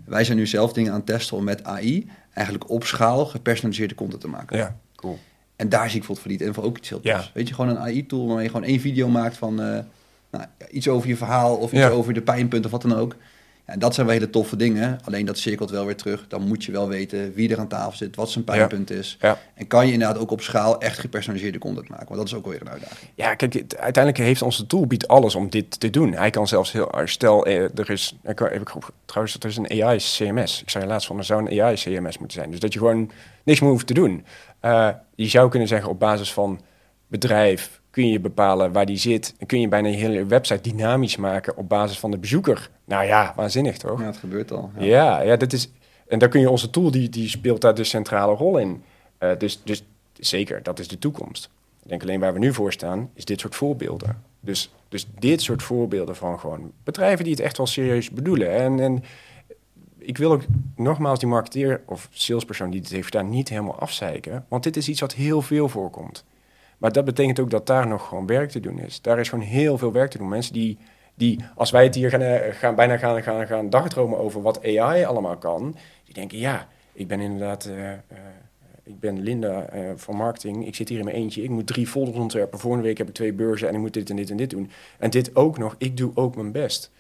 Wij zijn nu zelf dingen aan het testen om met AI eigenlijk op schaal gepersonaliseerde content te maken. Ja, cool. En daar zie ik bijvoorbeeld voor die info ook iets heel. Ja. Weet je, gewoon een AI-tool waarmee je gewoon één video maakt van eh, nou, iets over je verhaal of iets Ja. over de pijnpunten of wat dan ook. En dat zijn wel hele toffe dingen. Alleen dat cirkelt wel weer terug. Dan moet je wel weten wie er aan tafel zit, wat zijn pijnpunt is. Ja. En kan je inderdaad ook op schaal echt gepersonaliseerde content maken. Want dat is ook weer een uitdaging. Ja, kijk, uiteindelijk heeft onze tool biedt alles om dit te doen. Hij kan zelfs heel... Stel, eh, er is... Ik, ik trouwens, er is een AI-CMS. Ik zei laatst van, er zou een AI-CMS moeten zijn. Dus dat je gewoon niks meer hoeft te doen. Eh, je zou kunnen zeggen, op basis van bedrijf kun je bepalen waar die zit. En kun je bijna je hele website dynamisch maken op basis van de bezoeker. Nou ja, waanzinnig toch? Ja, het gebeurt al. Ja. Ja, ja, dat is. En daar kun je onze tool, die, die speelt daar de centrale rol in. Eh, dus, dus zeker, dat is de toekomst. Ik denk alleen waar we nu voor staan, is dit soort voorbeelden. Dus, dus dit soort voorbeelden van gewoon bedrijven die het echt wel serieus bedoelen. En, en ik wil ook nogmaals die marketeer of salespersoon die dit heeft gedaan niet helemaal afzeiken. Want dit is iets wat heel veel voorkomt. Maar dat betekent ook dat daar nog gewoon werk te doen is. Daar is gewoon heel veel werk te doen. Mensen die, die als wij het hier gaan, eh, gaan bijna gaan, gaan, gaan dagdromen over wat AI allemaal kan, die denken ja, ik ben inderdaad, eh, eh, ik ben Linda eh, van marketing, ik zit hier in mijn eentje, ik moet drie folders ontwerpen, volgende week heb ik twee beurzen en ik moet dit en dit en dit doen. En dit ook nog, ik doe ook mijn best.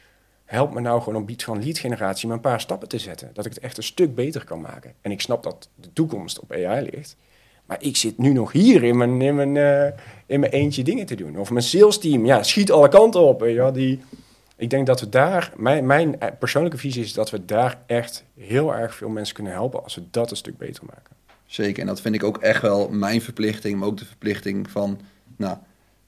Help me nou gewoon op gebied van lead generatie maar een paar stappen te zetten, dat ik het echt een stuk beter kan maken. En ik snap dat de toekomst op AI ligt. Maar ik zit nu nog hier in mijn, in mijn, eh, in mijn eentje dingen te doen. Of mijn sales team, ja, schiet alle kanten op. Wel. Die, ik denk dat we daar, mijn, mijn eh, persoonlijke visie is dat we daar echt heel erg veel mensen kunnen helpen als we dat een stuk beter maken. Zeker, en dat vind ik ook echt wel mijn verplichting, maar ook de verplichting van nou,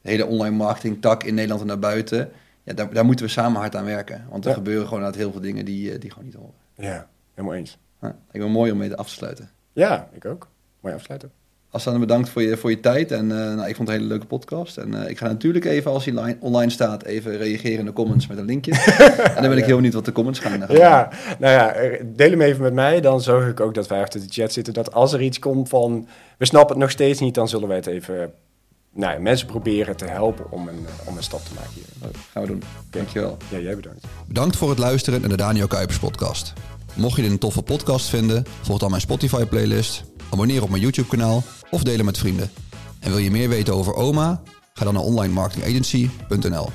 de hele online marketing tak in Nederland en daarbuiten. Ja, daar, daar moeten we samen hard aan werken. Want er Ja. gebeuren gewoon inderdaad heel veel dingen die, eh, die gewoon niet horen. Ja, helemaal eens. Nou, ik ben mooi om mee af te sluiten. Ja, ik ook. Mooi afsluiten. Aslan, bedankt voor je, voor je tijd. En eh, nou, ik vond het een hele leuke podcast. En eh, ik ga natuurlijk even, als hij li- online staat, even reageren in de comments met een linkje. en dan ben ik heel benieuwd wat de comments gaan. gaan Ja, nou ja, eh, deel hem even met mij. Dan zorg ik ook dat wij achter de chat zitten. Dat als er iets komt van, we snappen het nog steeds niet, dan zullen wij het even, nou ja, mensen proberen te helpen om een, eh, om een stap te maken hier. Dat gaan we doen. Dankjewel. Ja, jij bedankt. Bedankt voor het luisteren naar de Daniel Kuipers podcast. Mocht je dit een toffe podcast vinden, volg dan mijn Spotify playlist, abonneer op mijn YouTube kanaal of deel met vrienden. En wil je meer weten over OMA? Ga dan naar onlinemarketingagency.nl.